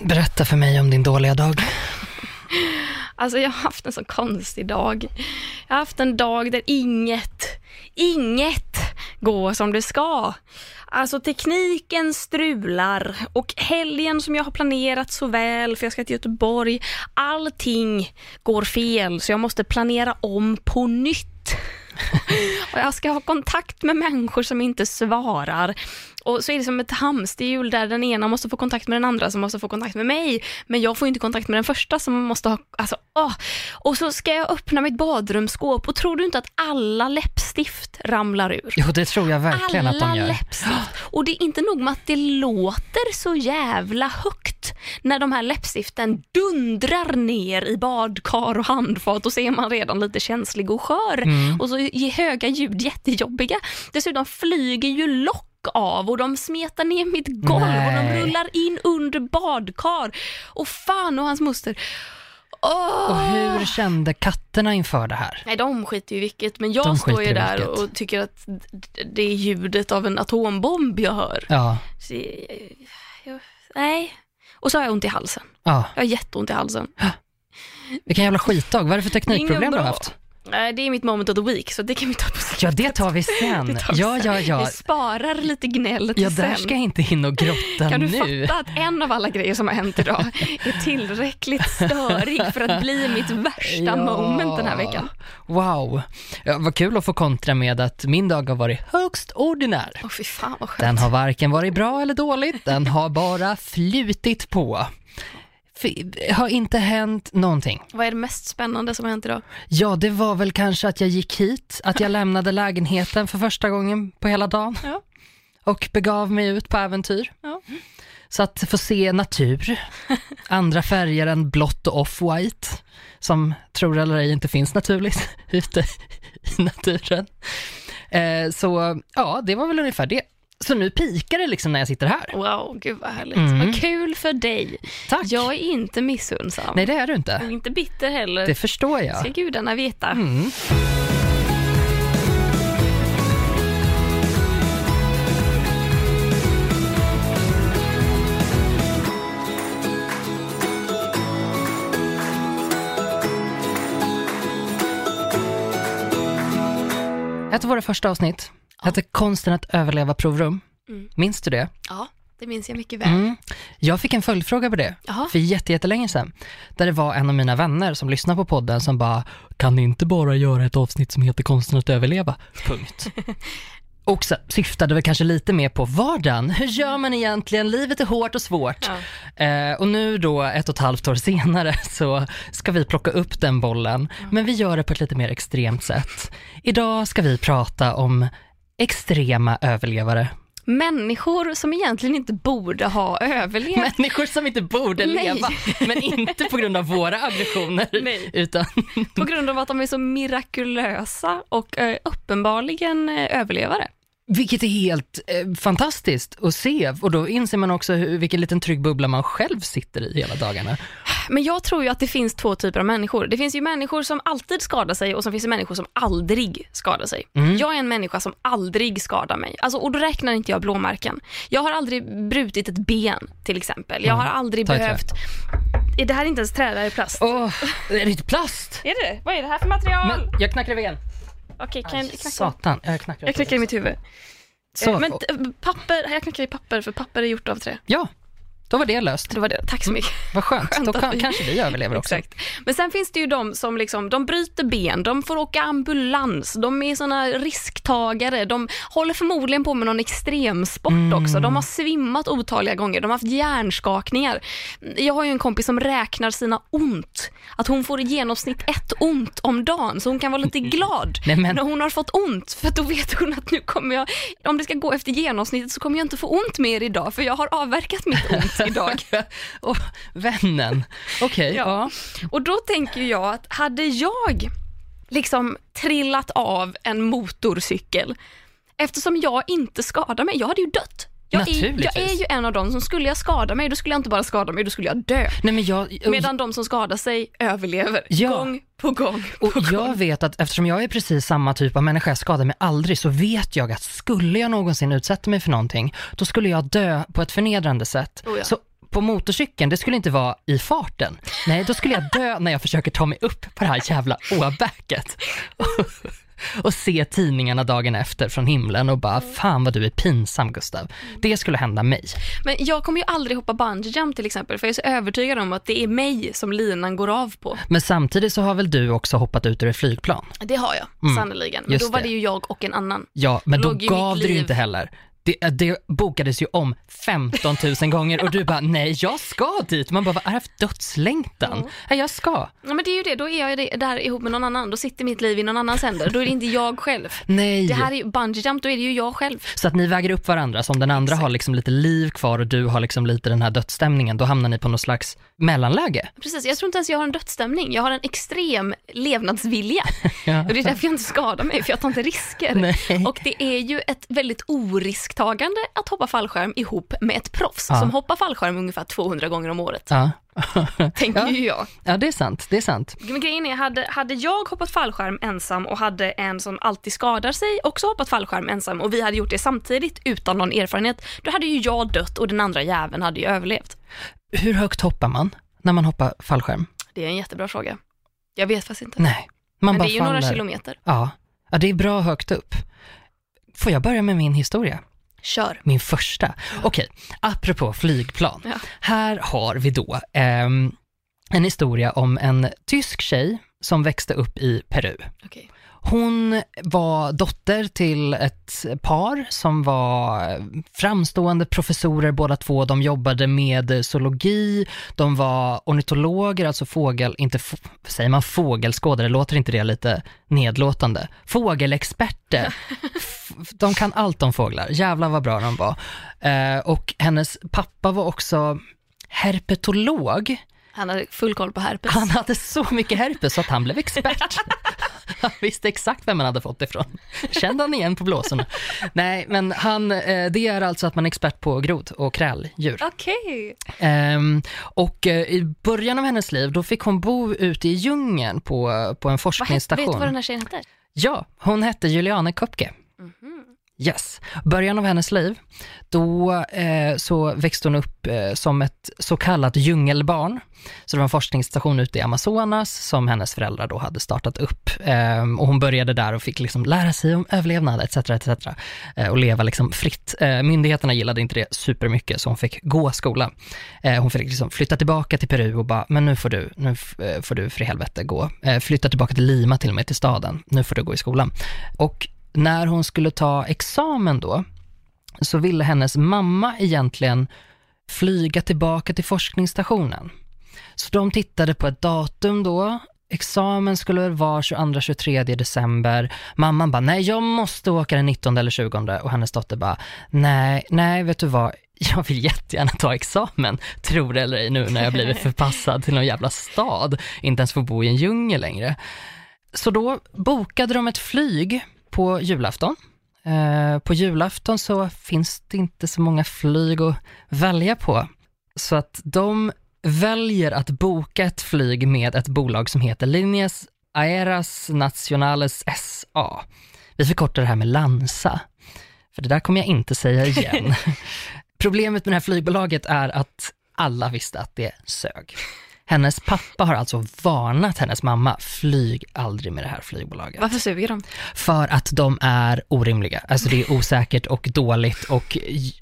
Berätta för mig om din dåliga dag. Alltså jag har haft en så konstig dag. Jag har haft en dag där inget, inget går som det ska. Alltså tekniken strular och helgen som jag har planerat så väl, för jag ska till Göteborg, allting går fel så jag måste planera om på nytt och jag ska ha kontakt med människor som inte svarar. Och så är det som ett hamsterhjul där den ena måste få kontakt med den andra som måste få kontakt med mig. Men jag får inte kontakt med den första som måste ha, alltså åh. Och så ska jag öppna mitt badrumsskåp och tror du inte att alla läppstift ramlar ur? Jo, det tror jag verkligen alla att de gör. läppstift. Och det är inte nog med att det låter så jävla högt när de här läppstiften dundrar ner i badkar och handfat och så är man redan lite känslig och skör. Mm. Och så är höga ljud jättejobbiga. Dessutom flyger ju lock av och de smetar ner mitt golv och de Nej. rullar in under badkar. Och fan och hans moster. Åh! Och hur kände katterna inför det här? Nej, de skiter ju vilket, men jag De står ju där vilket. och tycker att det är ljudet av en atombomb jag hör. Ja, Så, eh, jag, nej. Och så har jag ont i halsen. ja. Jag har jätteont i halsen. Vilken jävla skitdag. Vad är det för teknikproblem du har haft? Nej, det är mitt moment of the week, så det kan vi ta på slutet. Ja, det tar vi sen. Det tar vi Ja, sen. ja, ja. Vi sparar lite gnäll till Ja, där sen. ska jag inte in och grotta Kan du nu. fatta att en av alla grejer som har hänt idag är tillräckligt störig för att bli mitt värsta Ja. moment den här veckan? Wow. Ja, vad kul att få kontra med att min dag har varit högst ordinär. Åh fy fan vad skönt. Den har varken varit bra eller dåligt, den har bara flutit på. F- har inte hänt någonting. Vad är det mest spännande som har hänt idag? Ja, det var väl kanske att jag gick hit, att jag lämnade lägenheten för första gången på hela dagen Ja. och begav mig ut på äventyr. Ja. Så att få se natur, andra färger än blått och off-white, som tror eller ej inte finns naturligt ute i naturen. Eh, så ja, det var väl ungefär det. Så nu pikar det liksom när jag sitter här. Wow, gud vad härligt. Mm. Vad kul för dig. Tack! Jag är inte missunnsam. Nej, det är du inte. Och inte bitter heller. Det förstår ska jag. gudarna veta. Mm. Ett av våra första avsnitt hette Konsten att överleva provrum. Mm. Minns du det? Ja, det minns jag mycket väl. Mm. Jag fick en följdfråga på det Jaha. för jätte- jättelänge sedan. Där det var en av mina vänner som lyssnar på podden som bara, kan ni inte bara göra ett avsnitt som heter Konsten att överleva? Punkt. Och så syftade väl kanske lite mer på vardagen. Hur gör man egentligen? Livet är hårt och svårt. Ja. Eh, och nu då, ett och ett halvt år senare, så ska vi plocka upp den bollen. Men vi gör det på ett lite mer extremt sätt. Idag ska vi prata om extrema överlevare. Människor som egentligen inte borde ha överlevt. Människor som inte borde Nej. leva, men inte på grund av våra aggressioner, Nej. utan På grund av att de är så mirakulösa och eh, uppenbarligen eh, överlevare. Vilket är helt eh, fantastiskt att se. Och då inser man också hur, vilken liten trygg bubbla man själv sitter i hela dagarna. Men jag tror ju att det finns två typer av människor. Det finns ju människor som alltid skadar sig och så finns det människor som aldrig skadar sig. Mm. Jag är en människa som aldrig skadar mig. Alltså, och då räknar inte jag blåmärken. Jag har aldrig brutit ett ben till exempel. Jag har aldrig trä. behövt... Är det här inte ens trä, det här är plast? Åh, är det inte plast? Är det Vad är det här för material? Men jag knackar igen. Okej, kan jag knacka? Satan, jag knackar. Jag knackar i mitt huvud. Så, Eh, Men t- papper, jag knackar i papper för papper är gjort av trä. ja, då var det löst. Det var det. Tack så mycket. Vad skönt, Skönt då kan, vi- kanske vi överlever också. Exakt. Men sen finns det ju de som liksom, de bryter ben, de får åka ambulans, de är såna risktagare, de håller förmodligen på med någon extremsport Mm. också. De har svimmat otaliga gånger, de har haft hjärnskakningar. Jag har ju en kompis som räknar sina ont, att hon får i genomsnitt ett ont om dagen, så hon kan vara lite glad Nej, men- när hon har fått ont, för då vet hon att nu kommer jag, om det ska gå efter genomsnittet så kommer jag inte få ont mer idag, för jag har avverkat mitt ont idag. Och vännen, okej, Ja. ja. Och då tänker jag att hade jag liksom trillat av en motorcykel, eftersom jag inte skadar mig, jag hade ju dött. Jag är, jag är ju en av dem som skulle jag skada mig, då skulle jag inte bara skada mig, då skulle jag dö. Nej men jag, Medan de som skadar sig överlever, Ja. gång på gång på och gång. jag vet att eftersom jag är precis samma typ av människa, jag skadar mig aldrig, så vet jag att skulle jag någonsin utsätta mig för någonting, då skulle jag dö på ett förnedrande sätt. Oh ja. Så på motorcykeln, det skulle inte vara i farten. Nej, då skulle jag dö när jag försöker ta mig upp på det här jävla åbäket. och se tidningarna dagen efter från himlen och bara, fan vad du är pinsam Gustav. Det skulle hända mig. Men jag kommer ju aldrig hoppa bungee jump till exempel, för jag är så övertygad om att det är mig som linan går av på. Men samtidigt så har väl du också hoppat ut ur ett flygplan? Det har jag, Mm, sannerligen. Men just då var det. det ju jag och en annan. Ja, men då ju gav du ju inte heller. Det, det bokades ju om 15 000 gånger och du bara, nej jag ska dit. Man bara, vad är det för dödslängtan? Mm. Ja, jag ska. Ja men det är ju det, då är jag där ihop med någon annan. Då sitter mitt liv i någon annans händer. Då är det inte jag själv. Nej. Det här är ju bungee jump, då är det ju jag själv. Så att ni väger upp varandra, så om den andra Exakt. har liksom lite liv kvar och du har liksom lite den här dödsstämningen, då hamnar ni på något slags mellanläge. Precis, jag tror inte ens jag har en dödsstämning. Jag har en extrem levnadsvilja. Ja. Och det är därför jag inte skadar mig, för jag tar inte risker. Nej. Och det är ju ett väldigt orisktagande att hoppa fallskärm ihop med ett proffs Ja. som hoppar fallskärm ungefär 200 gånger om året, Ja. tänker ju jag. ja, det är sant. Det är sant. Men grejen är, hade, hade jag hoppat fallskärm ensam och hade en som alltid skadar sig också hoppat fallskärm ensam och vi hade gjort det samtidigt utan någon erfarenhet, då hade ju jag dött och den andra jäveln hade ju överlevt. Hur högt hoppar man när man hoppar fallskärm? Det är en jättebra fråga. Jag vet faktiskt inte. Nej, man Men bara det är ju faller. några kilometer. Ja. ja, det är bra högt upp. Får jag börja med min historia? Kör. Min första. Okej, apropå flygplan. Ja. Här har vi då ehm, en historia om en tysk tjej som växte upp i Peru. Okej. Hon var dotter till ett par som var framstående professorer båda två. De jobbade med zoologi, de var ornitologer, alltså fågel, inte, säger man fågelskådare, låter inte det lite nedlåtande? Fågelexperter. De kan allt om fåglar, jävlar vad bra de var. Eh, och hennes pappa var också herpetolog. Han hade full koll på herpes. Han hade så mycket herpes så att han blev expert. Han visste exakt vem man hade fått ifrån. Kände han igen på blåsorna? Nej, men han, eh, det är alltså att man är expert på grod och kräldjur. Okej. Ehm, och eh, i början av hennes liv, då fick hon bo ute i djungeln på, på en Vad hette- forskningsstation. Vet du vad den här tjejen hette? Ja, hon hette Juliane Köpke. Yes. Början av hennes liv, då eh, så växte hon upp eh, som ett så kallat djungelbarn. Så det var en forskningsstation ute i Amazonas som hennes föräldrar då hade startat upp. Eh, och hon började där och fick liksom lära sig om överlevnad etc. etc. Eh, och leva liksom fritt. Eh, myndigheterna gillade inte det supermycket så hon fick gå skola. Eh, hon fick liksom flytta tillbaka till Peru och bara, men nu får du, nu eh, får du för i helvete gå. Eh, flytta tillbaka till Lima till och med, till staden. Nu får du gå i skolan. Och när hon skulle ta examen då, så ville hennes mamma egentligen flyga tillbaka till forskningsstationen. Så de tittade på ett datum då, examen skulle vara 22-23 december. Mamman bara, nej jag måste åka den 19 eller 20 och hennes dotter bara, nej, nej vet du vad, jag vill jättegärna ta examen, tror det eller ej nu när jag blivit förpassad till någon jävla stad, inte ens får bo i en djungel längre. Så då bokade de ett flyg på julafton. Eh, på julafton så finns det inte så många flyg att välja på. Så att de väljer att boka ett flyg med ett bolag som heter Linjes Aeras Nacionales SA. Vi förkortar det här med Lansa, för det där kommer jag inte säga igen. Problemet med det här flygbolaget är att alla visste att det sög. Hennes pappa har alltså varnat hennes mamma, flyg aldrig med det här flygbolaget. Varför suger de? För att de är orimliga. Alltså det är osäkert och dåligt och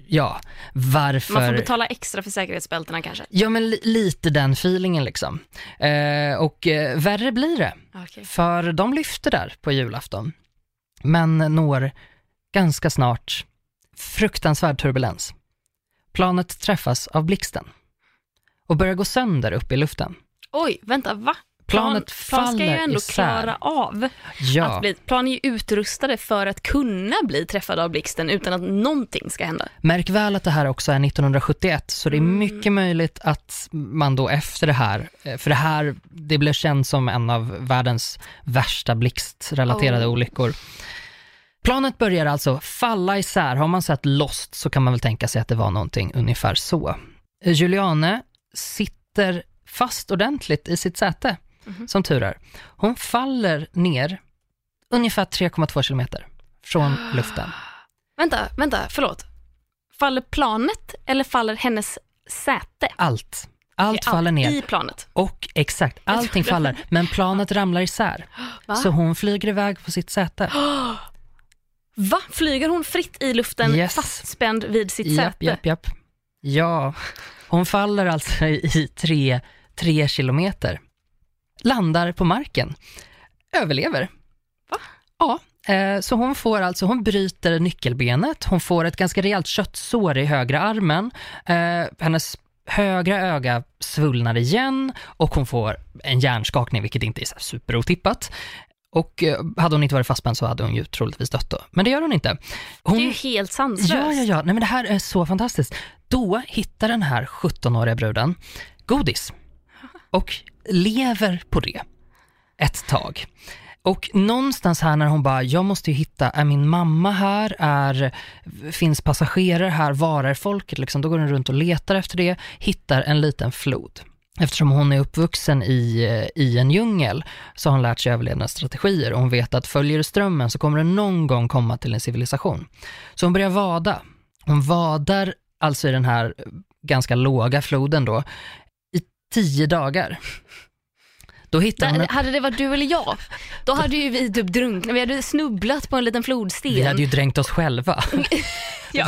ja, varför? Man får betala extra för säkerhetsbältena kanske? Ja men li- lite den feelingen liksom. Eh, och eh, värre blir det, Okej. för de lyfter där på julafton. Men når ganska snart fruktansvärd turbulens. Planet träffas av blixten och börjar gå sönder upp i luften. Oj, vänta, va? Planet plan ska ju ändå isär. klara av Ja. att bli, plan är ju utrustade för att kunna bli träffade av blixten utan att någonting ska hända. Märk väl att det här också är 1971, så det är Mm. mycket möjligt att man då efter det här, eh, för det här, det blev känt som en av världens värsta blixtrelaterade Oh. olyckor. Planet börjar alltså falla isär. Har man sett Lost så kan man väl tänka sig att det var någonting ungefär så. Juliane sitter fast ordentligt i sitt säte, Mhm. som tur är. Hon faller ner ungefär 3,2 kilometer från luften. Vänta, vänta, förlåt. Faller planet eller faller hennes säte. Allt. Allt faller ner. I planet. Och exakt, allting faller. Men planet ramlar isär. Va? Så hon flyger iväg på sitt säte. Va? Flyger hon fritt i luften Yes. fastspänd vid sitt Japp, säte? japp, japp. Ja, hon faller alltså i tre, tre kilometer. Landar på marken. Överlever. Va? Ja, eh, så hon får alltså, hon bryter nyckelbenet, hon får ett ganska rejält köttsår i högra armen, eh, hennes högra öga svullnar igen och hon får en hjärnskakning, vilket inte är superotippat. Och eh, hade hon inte varit fastspänd så hade hon ju troligtvis dött då. Men det gör hon inte. Hon, Det är ju helt sanslöst. Ja, ja, ja. Nej, men det här är så fantastiskt. Då hittar den här 17-åriga bruden godis och lever på det ett tag. Och någonstans här när hon bara, jag måste ju hitta, är min mamma här? Är, finns passagerare här? Var är folket? Liksom, då går hon runt och letar efter det, hittar en liten flod. Eftersom hon är uppvuxen i, eh, i en djungel så har hon lärt sig överlevnadsstrategier och hon vet att följer du strömmen så kommer den någon gång komma till en civilisation. Så hon börjar vada. Hon vadar alltså i den här eh, ganska låga floden då i tio dagar. Då hittar hon en, hade det varit du eller jag, då hade ju vi typ drunknat. Vi hade snubblat på en liten flodsten. vi hade ju dränkt oss själva. Ja.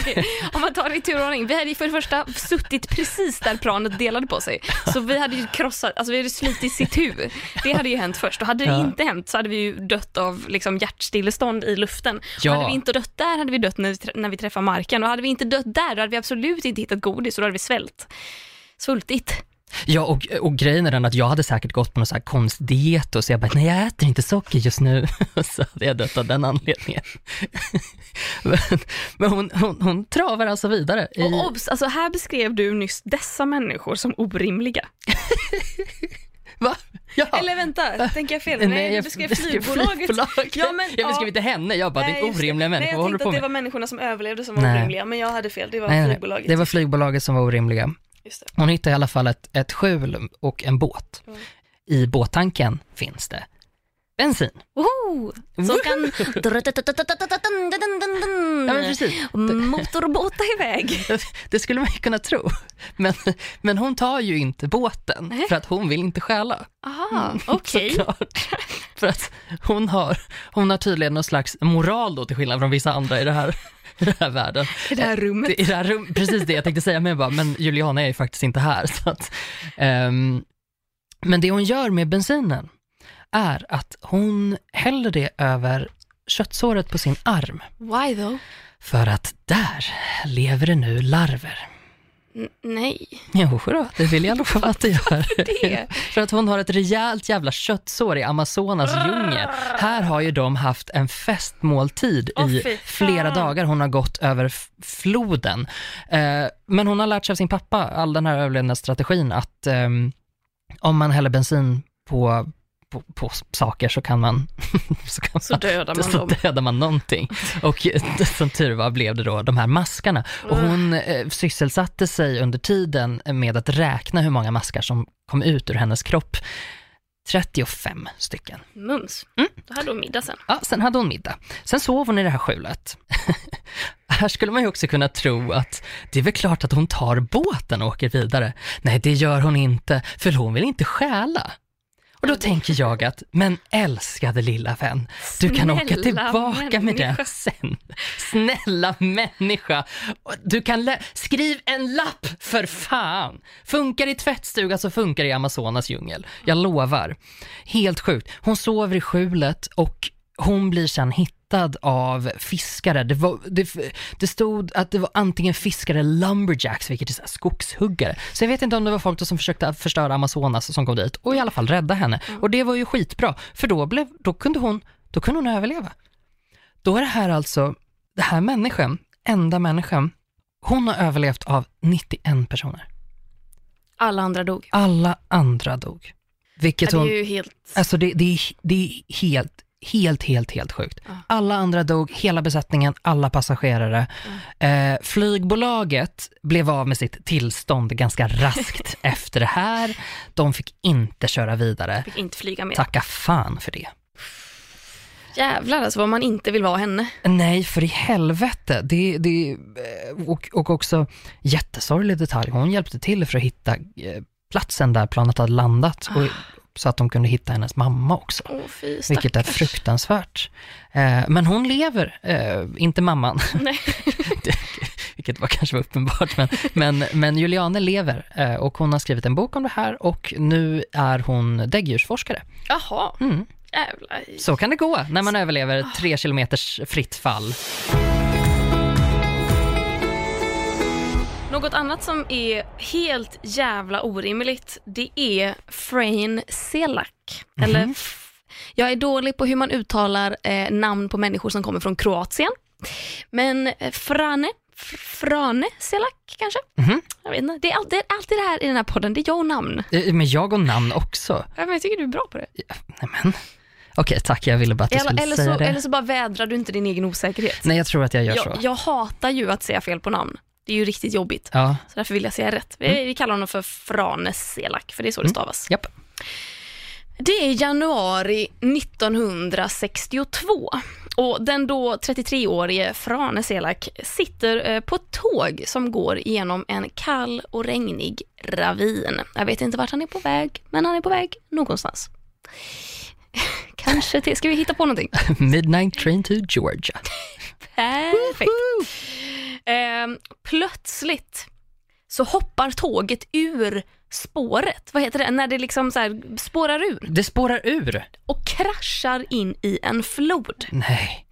Om man tar det i tur och ordning. Vi hade ju för det första suttit precis där planet delade på sig. Så vi hade ju krossat, alltså vi hade slitit sitt huvud. Det hade ju hänt först. Och hade det Ja. inte hänt så hade vi ju dött av liksom hjärtstillestånd i luften. Ja. Och hade vi inte dött där hade vi dött när vi, när vi träffar marken. Och hade vi inte dött där då hade vi absolut inte hittat godis och då hade vi svält. Svultit. Ja, och, och grejen är den att jag hade säkert gått på någon så här konstdiet och så jag bara, nej jag äter inte socker just nu. Så hade jag dött av den anledningen. men men hon, hon, hon travar alltså vidare. I, Och obs, alltså här beskrev du nyss dessa människor som orimliga. va? Ja. Eller vänta, tänker jag fel? Nej, du beskrev flygbolaget. flygbolaget. Ja, men- jag beskrev ja. inte henne, jag bara, det Nej, är just det. orimliga människor, Nej, jag tänkte att det var människorna som överlevde som var Nej. orimliga, men jag hade fel. Det var Nej, nej, flygbolaget. det var flygbolaget som var orimliga. Hon hittar i alla fall ett, ett skjul och en båt. Mm. I båttanken finns det bensin. Woho! Så kan Ja, men precis. motorbåta iväg. Det skulle man ju kunna tro. Men, men hon tar ju inte båten för att hon vill inte stjäla. Aha, okej. Såklart. För att hon har, hon har tydligen någon slags moral då till skillnad från vissa andra i det här, i den här världen. I det här rummet. Det, i det här rum, precis det jag tänkte säga, men jag bara, men Juliana är ju faktiskt inte här. Så att, ehm, men det hon gör med bensinen är att hon häller det över köttsåret på sin arm. Why though? För att där lever det nu larver. N- nej. Jo då, det vill jag lova att det gör. det? För att hon har ett rejält jävla köttsår i Amazonas djungel. Här har ju de haft en festmåltid Åh, i flera dagar. Hon har gått över floden. Eh, men hon har lärt sig av sin pappa, all den här överlevnadsstrategin, att ehm, om man häller bensin på, på, på saker så kan man, så kan Så dödar man så dem. dödar man någonting. Och eh, som tur var blev det då de här maskarna. Och hon eh, sysselsatte sig under tiden med att räkna hur många maskar som kom ut ur hennes kropp. 35 stycken. Mums. Mm. Då hade hon middag sen. Ja, sen hade hon middag. Sen sov hon i det här skjulet. här skulle man ju också kunna tro att det är väl klart att hon tar båten och åker vidare. Nej, det gör hon inte, för hon vill inte stjäla. Och då tänker jag att, men älskade lilla vän, du kan åka Snälla tillbaka med människa. den sen. Snälla människa, du kan lä- skriv en lapp för fan. Funkar i tvättstuga så funkar i Amazonas djungel. Jag lovar. Helt sjukt. Hon sover i skjulet och hon blir sen hittad av fiskare. Det, var, det, det stod att det var antingen fiskare eller lumberjacks, vilket är så skogshuggare. Så jag vet inte om det var folk som försökte förstöra Amazonas som kom dit och i alla fall rädda henne. Och det var ju skitbra, för då, blev, då, kunde hon, då kunde hon överleva. Då är det här alltså, det här människan, enda människan, hon har överlevt av 91 personer. Alla andra dog. Alla andra dog. Vilket Ja, hon... det är ju helt... Alltså det, det, är, det är helt, helt, helt, helt sjukt. Alla andra dog, hela besättningen, alla passagerare. Eh, flygbolaget blev av med sitt tillstånd ganska raskt efter det här. De fick inte köra vidare. Fick inte flyga med. Tacka fan för det. Jävlar alltså vad man inte vill vara henne. Nej, för i helvete. Det, det, eh, och, och också jättesorglig detalj. Hon hjälpte till för att hitta eh, platsen där planet hade landat. Och, så att de kunde hitta hennes mamma också. Åh fy Vilket är fruktansvärt. Eh, men hon lever, eh, inte mamman. Nej. Det- Vilket var kanske var uppenbart, men, men, men Juliane lever eh, och hon har skrivit en bok om det här och nu är hon däggdjursforskare. Jaha, Mm. jävlar. Så kan det gå när man överlever tre kilometers fritt fall. Något annat som är helt jävla orimligt, det är Frain Selak. Eller, f- jag är dålig på hur man uttalar eh, namn på människor som kommer från Kroatien. Men eh, Frane, Frane Selak kanske? Mhm. Jag vet inte. Det är alltid, alltid det här i den här podden, det är jag och namn. Eh, Men jag och namn också. Ja, men jag tycker du är bra på det. Men. Okej, tack. Jag ville bara att du Eller, skulle eller, säga så, det. eller så bara vädrar du inte din egen osäkerhet. Nej, jag tror att jag gör Jag, så. jag hatar ju att säga fel på namn. Det är ju riktigt jobbigt. Ja, Så därför vill jag säga rätt. Vi, vi kallar honom för Frane Selak, för det är så det stavas. japp. Det är januari 1962 och den då 33-årige Frane Selak sitter eh, på ett tåg som går genom en kall och regnig ravin. Jag vet inte vart han är på väg, men han är på väg någonstans. Kanske till, ska vi hitta på någonting? Midnight train to Georgia. Perfekt. Ehm, plötsligt så hoppar tåget ur spåret, vad heter det, när det liksom så här spårar ur Det spårar ur. och kraschar in i en flod. Nej.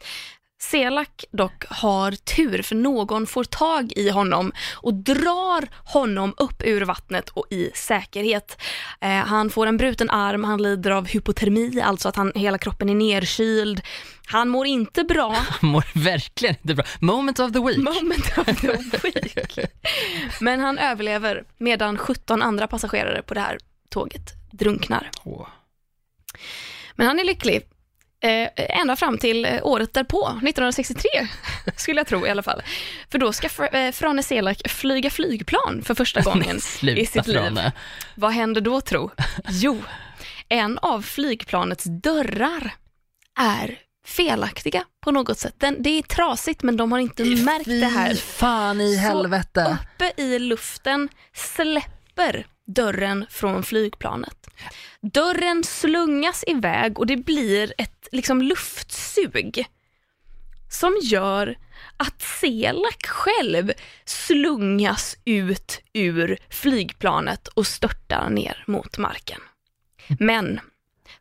Selak dock har tur för någon får tag i honom och drar honom upp ur vattnet och i säkerhet. Eh, han får en bruten arm, han lider av hypotermi, alltså att han, hela kroppen är nerkyld. Han mår inte bra, Han mår verkligen inte bra. Moment of the week. moment of the week. Men han överlever medan 17 andra passagerare på det här tåget drunknar. Men han är lycklig. Eh, ända fram till eh, året därpå, 1963, skulle jag tro i alla fall. För då ska Fr- eh, Frane Selak flyga flygplan för första gången i sitt liv. Frane. Vad händer då tro? Jo, en av flygplanets dörrar är felaktiga på något sätt. Den, det är trasigt men de har inte märkt det här. Fy fan i Så helvete. Uppe i luften släpper dörren från flygplanet. Dörren slungas iväg och det blir ett liksom luftsug som gör att Selak själv slungas ut ur flygplanet och störtar ner mot marken. Men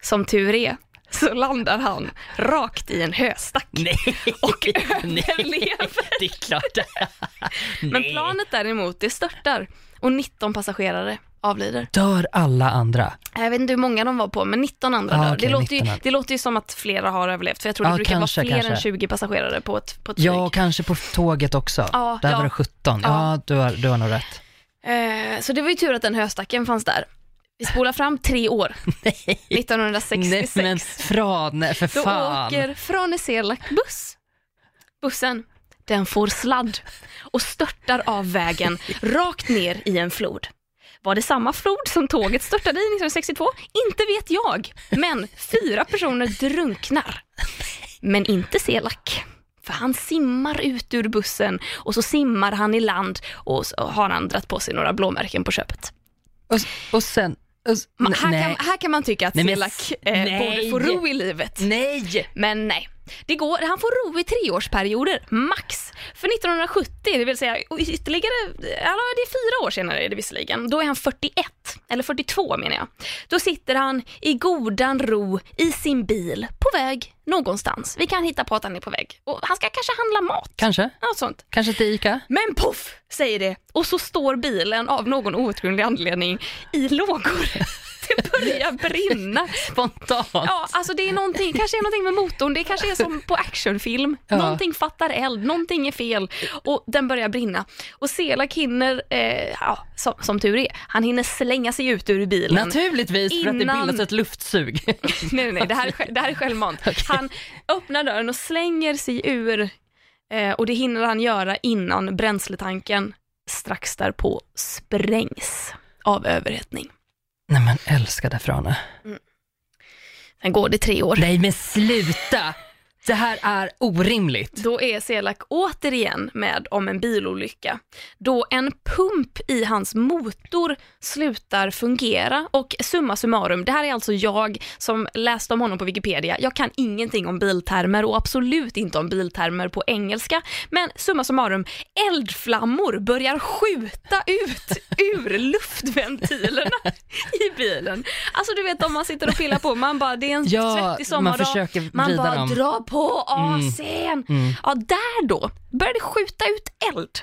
som tur är så landar han rakt i en höstack. Nej. Och Nej. överlever. Det är klart. Men Nej. planet däremot, det störtar och 19 passagerare avlider. Dör alla andra? Jag vet inte hur många de var på, men 19 andra Ah, dör. okej, det, låter ju, 19. det låter ju som att flera har överlevt, för jag tror det Ja, brukar kanske, vara fler än kanske. 20 passagerare på ett, på ett Ja, flyg. och kanske på tåget också. Ja, Där ja. var det 17. Ja, Ja. du, har, du har nog rätt. Eh, så det var ju tur att den höstacken fanns där. Vi spolar fram tre år, 1966. Nej men Frane, för Då fan. åker Frane Selak buss. Bussen, den får sladd och störtar av vägen rakt ner i en flod. Var det samma flod som tåget störtade i 1962? Inte vet jag, men fyra personer drunknar. Men inte Selak. För han simmar ut ur bussen och så simmar han i land och så har han dragit på sig några blåmärken på köpet. Och, och sen... Och, Man, här, kan, här kan man tycka att Nej, Selak eh, borde få ro i livet. Nej! Men nej, det går, han får ro i treårsperioder, max. För 1970, det vill säga ytterligare, ja, det är fyra år senare är det visserligen, då är han 41, eller 42 menar jag. Då sitter han i godan ro i sin bil på väg någonstans. Vi kan hitta på att han är på väg. Och han ska kanske handla mat, Kanske. något sånt. Kanske till Ica? Men poff, säger det. Och så står bilen av någon outgrundlig anledning i lågor. Det börjar brinna. Spontant. Ja, alltså det är någonting, kanske är någonting med motorn, det kanske är som på actionfilm. Ja. Någonting fattar eld, någonting är fel och den börjar brinna. Och Selak hinner, eh, ja, som, som tur är, han hinner slänga sig ut ur bilen. Naturligtvis, för att det Innan- bildas ett luftsug. nej, nej, nej, det här är, det här är självmant. Han öppnar dörren och slänger sig ur eh, och det hinner han göra innan bränsletanken strax därpå sprängs av överhettning. Nej men älskade Frane. Sen går det tre år. Nej men sluta! Det här är orimligt. Då är Selak återigen med om en bilolycka. Då en pump i hans motor slutar fungera och summa summarum, det här är alltså jag som läste om honom på Wikipedia. Jag kan ingenting om biltermer och absolut inte om biltermer på engelska. Men summa summarum, eldflammor börjar skjuta ut ur luftventilerna i bilen. Alltså du vet om man sitter och pillar på, man bara det är en Ja, svettig man sommardag. försöker Man vrida bara dem. dra på AC'n. Mm. Ja, där då började skjuta ut eld.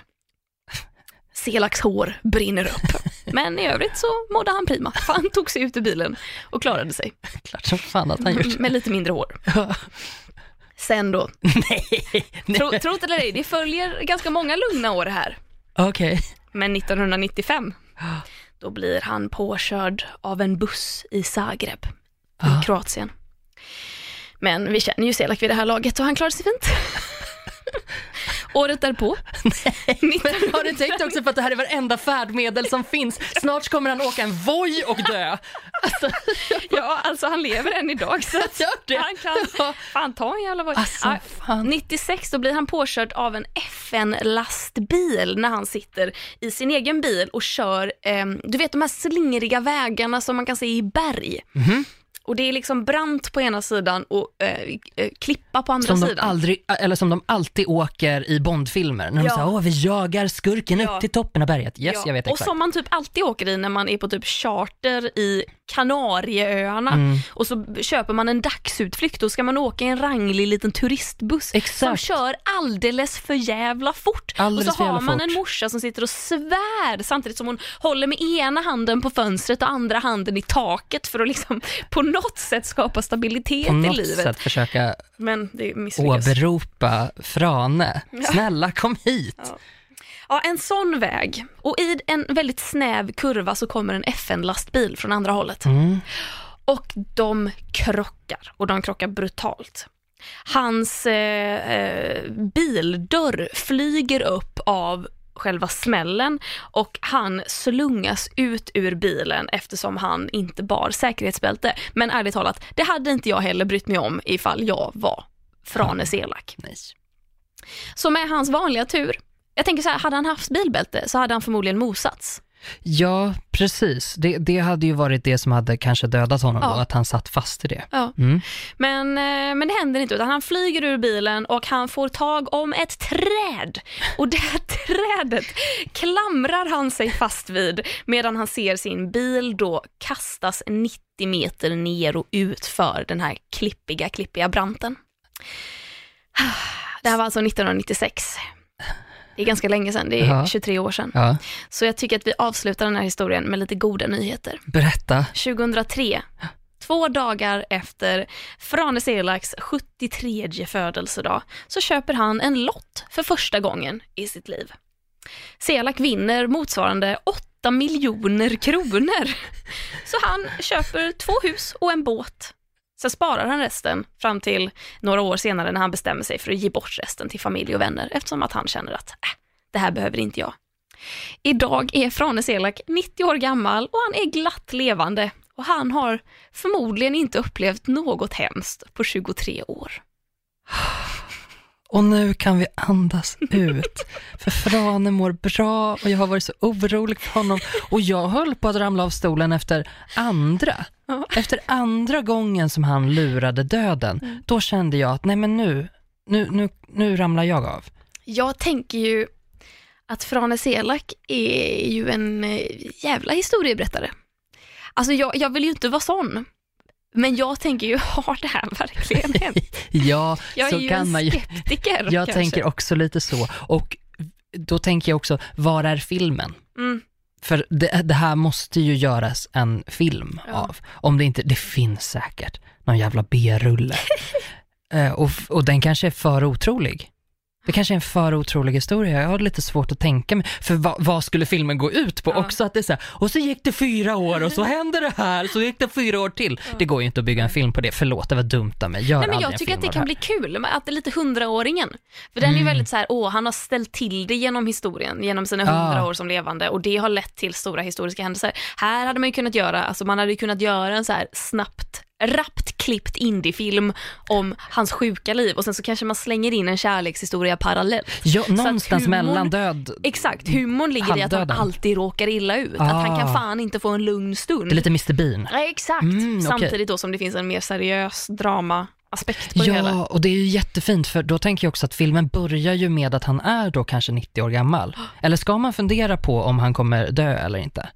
Selaks hår brinner upp. Men i övrigt så mådde han prima. Han tog sig ut ur bilen och klarade sig. Klart som fan att han gjort. Med lite mindre hår. Sen då, Nej. tro, tro det eller ej, det följer ganska många lugna år här. Okej. Men 1995, då blir han påkörd av en buss i Zagreb i. Kroatien. Men vi känner ju Selak vid det här laget och han klarade sig fint. Året därpå, Men har du tänkt också på att det här är varenda färdmedel som finns? Snart kommer han åka en Voi och dö. Alltså, ja alltså han lever än idag så han kan fan ta en jävla Voi. Alltså, fan. 96 då blir han påkörd av en FN-lastbil när han sitter i sin egen bil och kör, eh, du vet de här slingriga vägarna som man kan se i berg. Mhm. Och det är liksom brant på ena sidan och eh, eh, klippa på andra Som de, sidan. aldrig, eller som de alltid åker i Bondfilmer. När de Ja. säger åh vi jagar skurken Ja. upp till toppen av berget. Yes, Ja, jag vet och exakt. som man typ alltid åker i när man är på typ charter i Kanarieöarna Mm. och så köper man en dagsutflykt och ska man åka i en ranglig liten turistbuss som Exakt. kör alldeles för jävla fort. Alldeles och så har man fort. en morsa som sitter och svär samtidigt som hon håller med ena handen på fönstret och andra handen i taket för att liksom på något sätt skapa stabilitet På i något livet. sätt försöka Men det misslyckas. åberopa Frane. Snälla kom hit. Ja. Ja, en sån väg. Och i en väldigt snäv kurva så kommer en FN-lastbil från andra hållet. Mm. Och de krockar, och de krockar brutalt. Hans eh, eh, bildörr flyger upp av själva smällen och han slungas ut ur bilen eftersom han inte bar säkerhetsbälte. Men ärligt talat, det hade inte jag heller brytt mig om ifall jag var Franes elak. Nej. Så med hans vanliga tur, jag tänker så här, hade han haft bilbälte så hade han förmodligen mosats. Ja, precis. Det, det hade ju varit det som hade kanske dödat honom Ja. då, att han satt fast i det. Ja. Mm. Men, eh, men det händer inte utan han flyger ur bilen och han får tag om ett träd. Och det här trädet klamrar han sig fast vid medan han ser sin bil då kastas 90 meter ner och ut för den här klippiga, klippiga branten. Det här var alltså 1996. Det är ganska länge sedan, det är Ja. 23 år sedan. Ja, Så jag tycker att vi avslutar den här historien med lite goda nyheter. berätta. 2003, två dagar efter Frane Selaks 73 födelsedag, så köper han en lott för första gången i sitt liv. Selak vinner motsvarande 8 miljoner kronor. Så han köper två hus och en båt. Sen sparar han resten fram till några år senare när han bestämmer sig för att ge bort resten till familj och vänner eftersom att han känner att äh, det här behöver inte jag. Idag är Frane Selak 90 år gammal och han är glatt levande och han har förmodligen inte upplevt något hemskt på 23 år. Och nu kan vi andas ut. För Frane mår bra och jag har varit så orolig för honom. Och jag höll på att ramla av stolen efter andra. Efter andra gången som han lurade döden. Då kände jag att nej men nu, nu, nu, nu ramlar jag av. Jag tänker ju att Frane Selak är ju en eh, jävla historieberättare. Alltså jag, jag vill ju inte vara sån. Men jag tänker ju, har det här verkligen hänt? Ja, Jag är så ju kan en man ju. skeptiker Jag kanske. tänker också lite så. Och då tänker jag också, var är filmen? Mm. För det, det här måste ju göras en film Ja. av. Om det inte, det finns säkert någon jävla B-rulle. eh, och, och den kanske är för otrolig. Det kanske är en för otrolig historia. Jag har lite svårt att tänka mig. För vad, vad skulle filmen gå ut på? Ja. Också att det är så här, och så gick det fyra år och så hände det här, så gick det fyra år till. Det går ju inte att bygga en film på det. Förlåt, det var dumt av mig. Gör Nej, men jag tycker att det kan bli kul, att det är lite hundraåringen. För den är ju Mm. väldigt så här, åh, han har ställt till det genom historien, genom sina Ja. hundra år som levande och det har lett till stora historiska händelser. Här hade man ju kunnat göra, alltså man hade ju kunnat göra en så här snabbt rappt klippt indiefilm om hans sjuka liv och sen så kanske man slänger in en kärlekshistoria parallellt. Ja, att någonstans humorn- mellan död. Exakt, humorn ligger i att han Halvdöden. alltid råkar illa ut. Att han kan Ah. fan inte få en lugn stund. Det är lite Mr Bean. Ja, exakt. Mm, okej. Samtidigt då som det finns en mer seriös hela. Ja, och det är ju jättefint för då tänker jag också att filmen börjar ju med att han är då kanske 90 år gammal. Eller ska man fundera på om han kommer dö eller inte?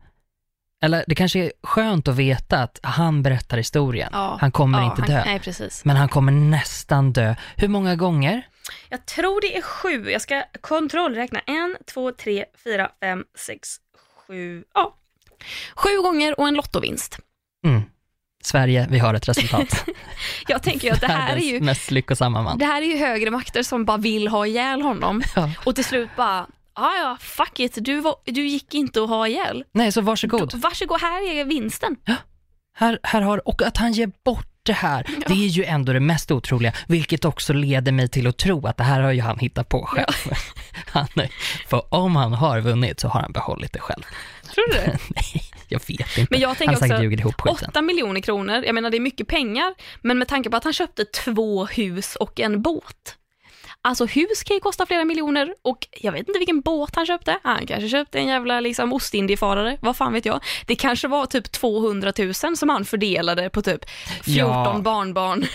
Eller det kanske är skönt att veta att han berättar historien. Ja. Han kommer Ja, inte han- dö. Nej, precis. Men han kommer nästan dö. Hur många gånger? Jag tror det är sju. Jag ska kontrollräkna. En, två, tre, fyra, fem, sex, sju. Ja. Sju gånger och en lottovinst. Mm. Sverige, vi har ett resultat. Jag tänker att det här är ju, mest lyckosamma man. det här är ju högre makter som bara vill ha ihjäl honom. Ja. Och till slut bara, ja ja, fuck it, du, var, du gick inte att ha ihjäl. Nej, så varsågod. Varsågod, här är vinsten. Här, här har, och att han ger bort det här, det är ju ändå det mest otroliga, vilket också leder mig till att tro att det här har ju han hittat på själv. Han, är- för om han har vunnit så har han behållit det själv. Tror du det? Nej, jag vet inte. Men jag han tänker säkert också, ihop skiten. 8 miljoner kronor, jag menar det är mycket pengar, men med tanke på att han köpte två hus och en båt. Alltså hus kan ju kosta flera miljoner och jag vet inte vilken båt han köpte. Han kanske köpte en jävla liksom ostindifarare, vad fan vet jag. Det kanske var typ 200 000 som han fördelade på typ 14 Ja. barnbarn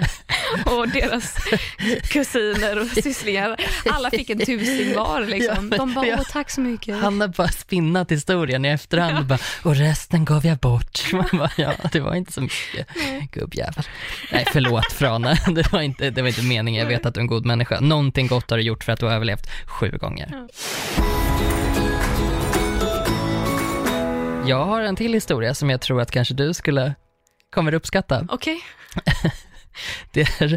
och deras kusiner och sysslingar. Alla fick en tusing var liksom. De bara, åh tack så mycket. Han har bara spinnat historien i efterhand och, bara, och resten gav jag bort. Man bara, ja, det var inte så mycket, gubbjävel. Nej, förlåt Frana, det var, inte, det var inte meningen. Jag vet att du är en god människa. Någonting gott har du gjort för att du har överlevt sju gånger. Jag har en till historia som jag tror att kanske du skulle kommer uppskatta. Okej. Det är,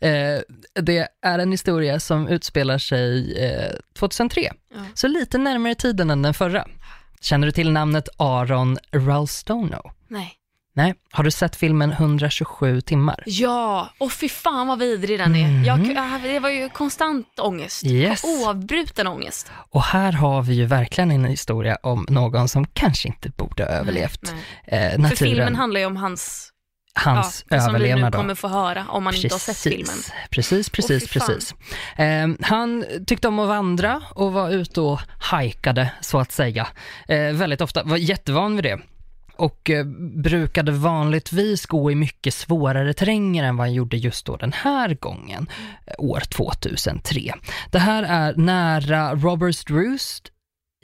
eh, det är en historia som utspelar sig eh, 2003, Ja. så lite närmare tiden än den förra. Känner du till namnet Aaron Ralstono? Nej. Nej, har du sett filmen 127 timmar? Ja, och fy fan vad vidrig den är. Mm. Jag, det var ju konstant ångest. Yes. Oavbruten ångest. Och här har vi ju verkligen en historia om någon som kanske inte borde ha överlevt Nej. eh, För naturen, filmen handlar ju om hans, hans ja, det som vi nu överlevnad. då. kommer få höra om man inte har sett filmen. Precis, precis, fan. precis. Eh, han tyckte om att vandra och var ute och hajkade, så att säga. Eh, väldigt ofta, var jättevan vid det. Och eh, brukade vanligtvis gå i mycket svårare terränger än vad han gjorde just då den här gången, eh, år 2003. Det här är nära Roberts Roost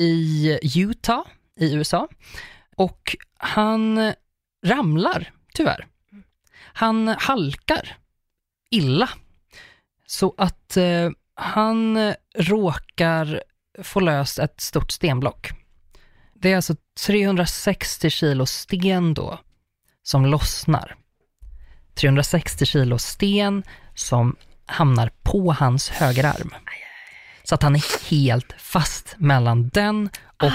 i Utah i USA. Och han ramlar, tyvärr. Han halkar illa. Så att eh, han råkar få lös ett stort stenblock. Det är alltså 360 kilo sten då som lossnar. 360 kilo sten som hamnar på hans högerarm. Så att han är helt fast mellan den och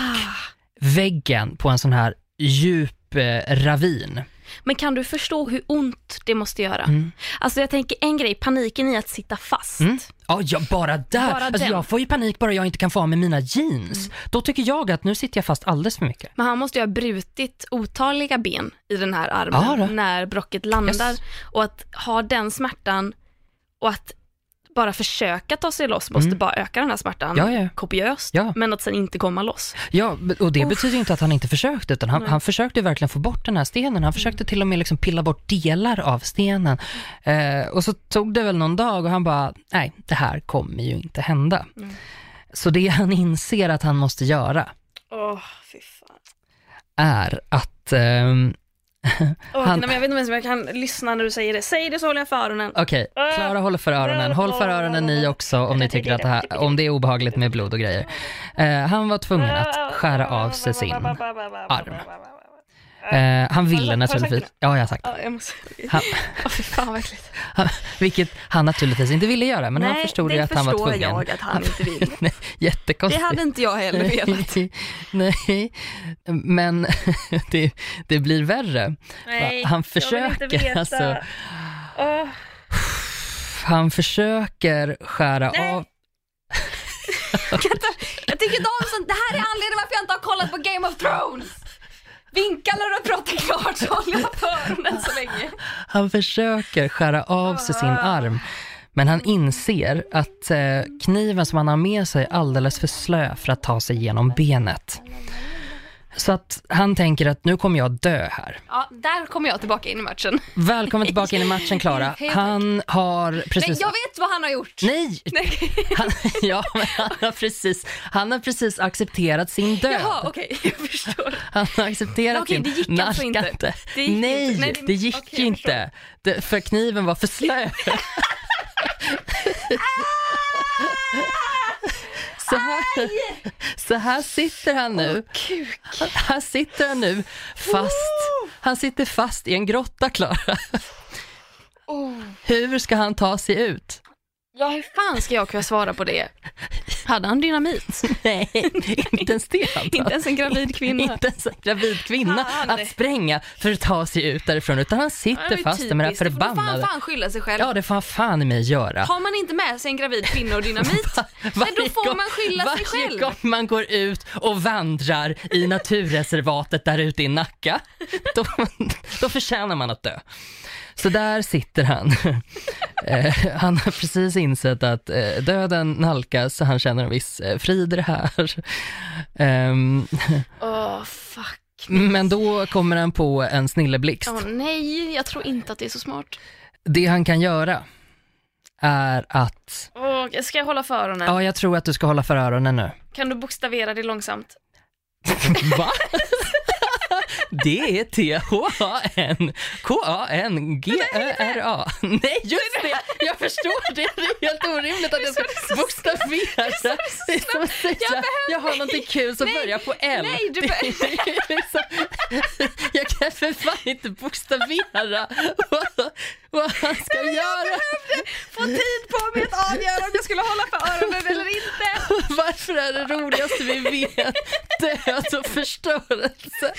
väggen på en sån här djup eh, ravin. Men kan du förstå hur ont det måste göra? Mm. Alltså jag tänker en grej, paniken i att sitta fast. Mm. Ja, ja, bara där. Bara alltså, jag får ju panik bara jag inte kan få av med mina jeans. Då tycker jag att nu sitter jag fast alldeles för mycket. Men han måste ju ha brutit otaliga ben i den här armen då. när brocket landar. Yes. Och att ha den smärtan och att bara försöka ta sig loss måste bara öka den här smärtan Mm. Ja, ja. kopiöst. Ja. Men att sen inte komma loss. Ja, och det Uff. betyder inte att han inte försökte, utan han, han försökte verkligen få bort den här stenen. Han försökte till och med liksom pilla bort delar av stenen. Eh, och så tog det väl någon dag och han bara, nej, det här kommer ju inte hända. Mm. Så det han inser att han måste göra fan. är att, ehm, Åh, Han- nej, jag vet inte ens om jag kan lyssna när du säger det. Säg det så håller jag för öronen. okej, Klara håller för öronen. Håll för öronen ni också om ni tycker att det här, om det är obehagligt med blod och grejer. Eh, han var tvungen att skära av sig sin arm. Eh, han ville sagt naturligtvis, det? ja jag har sagt Ja, jag måste... han, Åh, fy fan vad äckligt. han, vilket han naturligtvis inte ville göra, men han Nej, förstod ju det att han var förstår tvungen. jag att han inte vill. Nej, jättekonstigt. Det hade inte jag heller velat. Nej, men det, det blir värre. Nej, han jag vill försöker, inte veta. alltså, Åh, han försöker skära Nej. av, jag tycker inte om sånt. Det här är anledningen varför jag inte har kollat på Game of Thrones. Vinka när du pratar klart så håller jag för öronen så länge. Han försöker skära av sig sin arm, men han inser att eh, kniven som han har med sig är alldeles för slö för att ta sig genom benet. Så att han tänker att nu kommer jag dö här. Ja, där kommer jag tillbaka in i matchen. Välkommen tillbaka in i matchen Klara. Han har Nej, precis... jag vet vad han har gjort. Nej! Han, ja, men han har, precis, han har precis accepterat sin död. Jaha, okej, jag förstår. Han har accepterat Okej, sin det gick alltså inte. Det gick Nej, inte. Nej, det- det gick jag inte. Det, för kniven var för slö. Så här, så här sitter han nu. Kuk. Här sitter han nu fast. Han sitter fast i en grotta, Klara. Oh. Hur ska han ta sig ut? Ja, hur fan ska jag kunna svara på det? Hade han dynamit? Nej, inte ens det antar jag. Inte ens en gravid kvinna. Inte ens en gravid kvinna Fan. att spränga för att ta sig ut därifrån, utan han Ja, sitter var fast med det här typiskt. Det får fan, förbannade... fan skylla sig själv. Ja, det får han fan i mig göra. Har man inte med sig en gravid kvinna och dynamit, men då får gång- man skylla sig varje själv. gång man går ut och vandrar i naturreservatet där ute i Nacka, då, då förtjänar man att dö. Så där sitter han. Eh, han har precis insett att eh, döden nalkas, så han känner en viss eh, frid i det här. Ehm, Åh, fuck. men då kommer han på en snilleblixt. Åh nej, jag tror inte att det är så smart. Det han kan göra är att, Åh, ska jag hålla för öronen? ja jag tror att du ska hålla för öronen nu. Kan du bokstavera det långsamt? Va? Det är T-H-A-N K-A-N-G-Ö-R-A. Nej, just det! Jag förstår det. Det är helt orimligt att jag ska bokstavera. Jag har någonting kul som börjar på L. nej, du liksom, Jag kan för fan inte bokstavera vad, han ska göra. Få tid på mig att avgöra om jag skulle hålla för öronen eller inte. Varför är det roligaste vi vet död och förstörelse?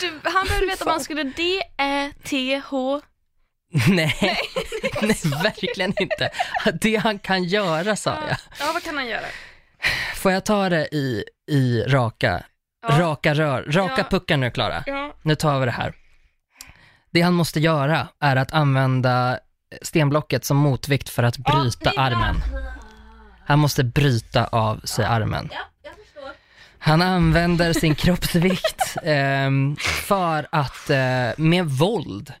Du, han behövde veta om han skulle D-Ä-T-H. Nej, nej, verkligen inte. Det han kan göra sa jag. Ja, vad kan han göra? Får jag ta det i, i raka, Ja. raka rör, raka Ja. puckar nu Klara. Ja. Nu tar vi det här. Det han måste göra är att använda stenblocket som motvikt för att bryta bra. armen. Han måste bryta av sig armen. Han använder sin kroppsvikt ehm, för att eh, med våld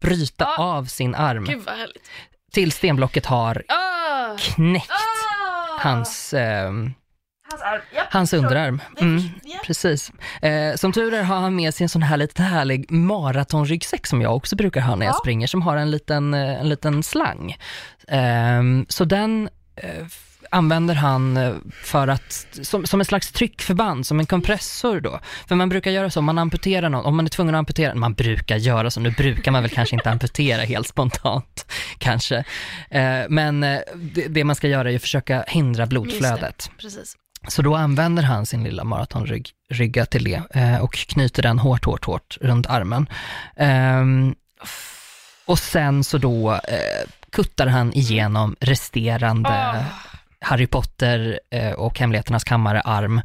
bryta Ja. av sin arm Gud vad härligt. till stenblocket har Ah! knäckt Ah! hans, ehm, Hans arm. Ja. hans underarm. Mm, Ja. precis. Eh, som tur är har han med sig en sån här lite härlig maratonryggsäck som jag också brukar ha när jag Ja. springer, som har en liten, eh, en liten slang. Ehm, så den eh, använder han eh, för att, som, som en slags tryckförband, som en kompressor då. För man brukar göra så, om man amputerar någon, om man är tvungen att amputera, man brukar göra så, nu brukar man väl kanske inte amputera helt spontant, kanske. Eh, men eh, det, det man ska göra är att försöka hindra blodflödet. Precis. Så då använder han sin lilla maratonrygga till det eh, och knyter den hårt, hårt, hårt runt armen. Ehm, och sen så då eh, kuttar han igenom resterande Ah. Harry Potter eh, och Hemligheternas kammare-arm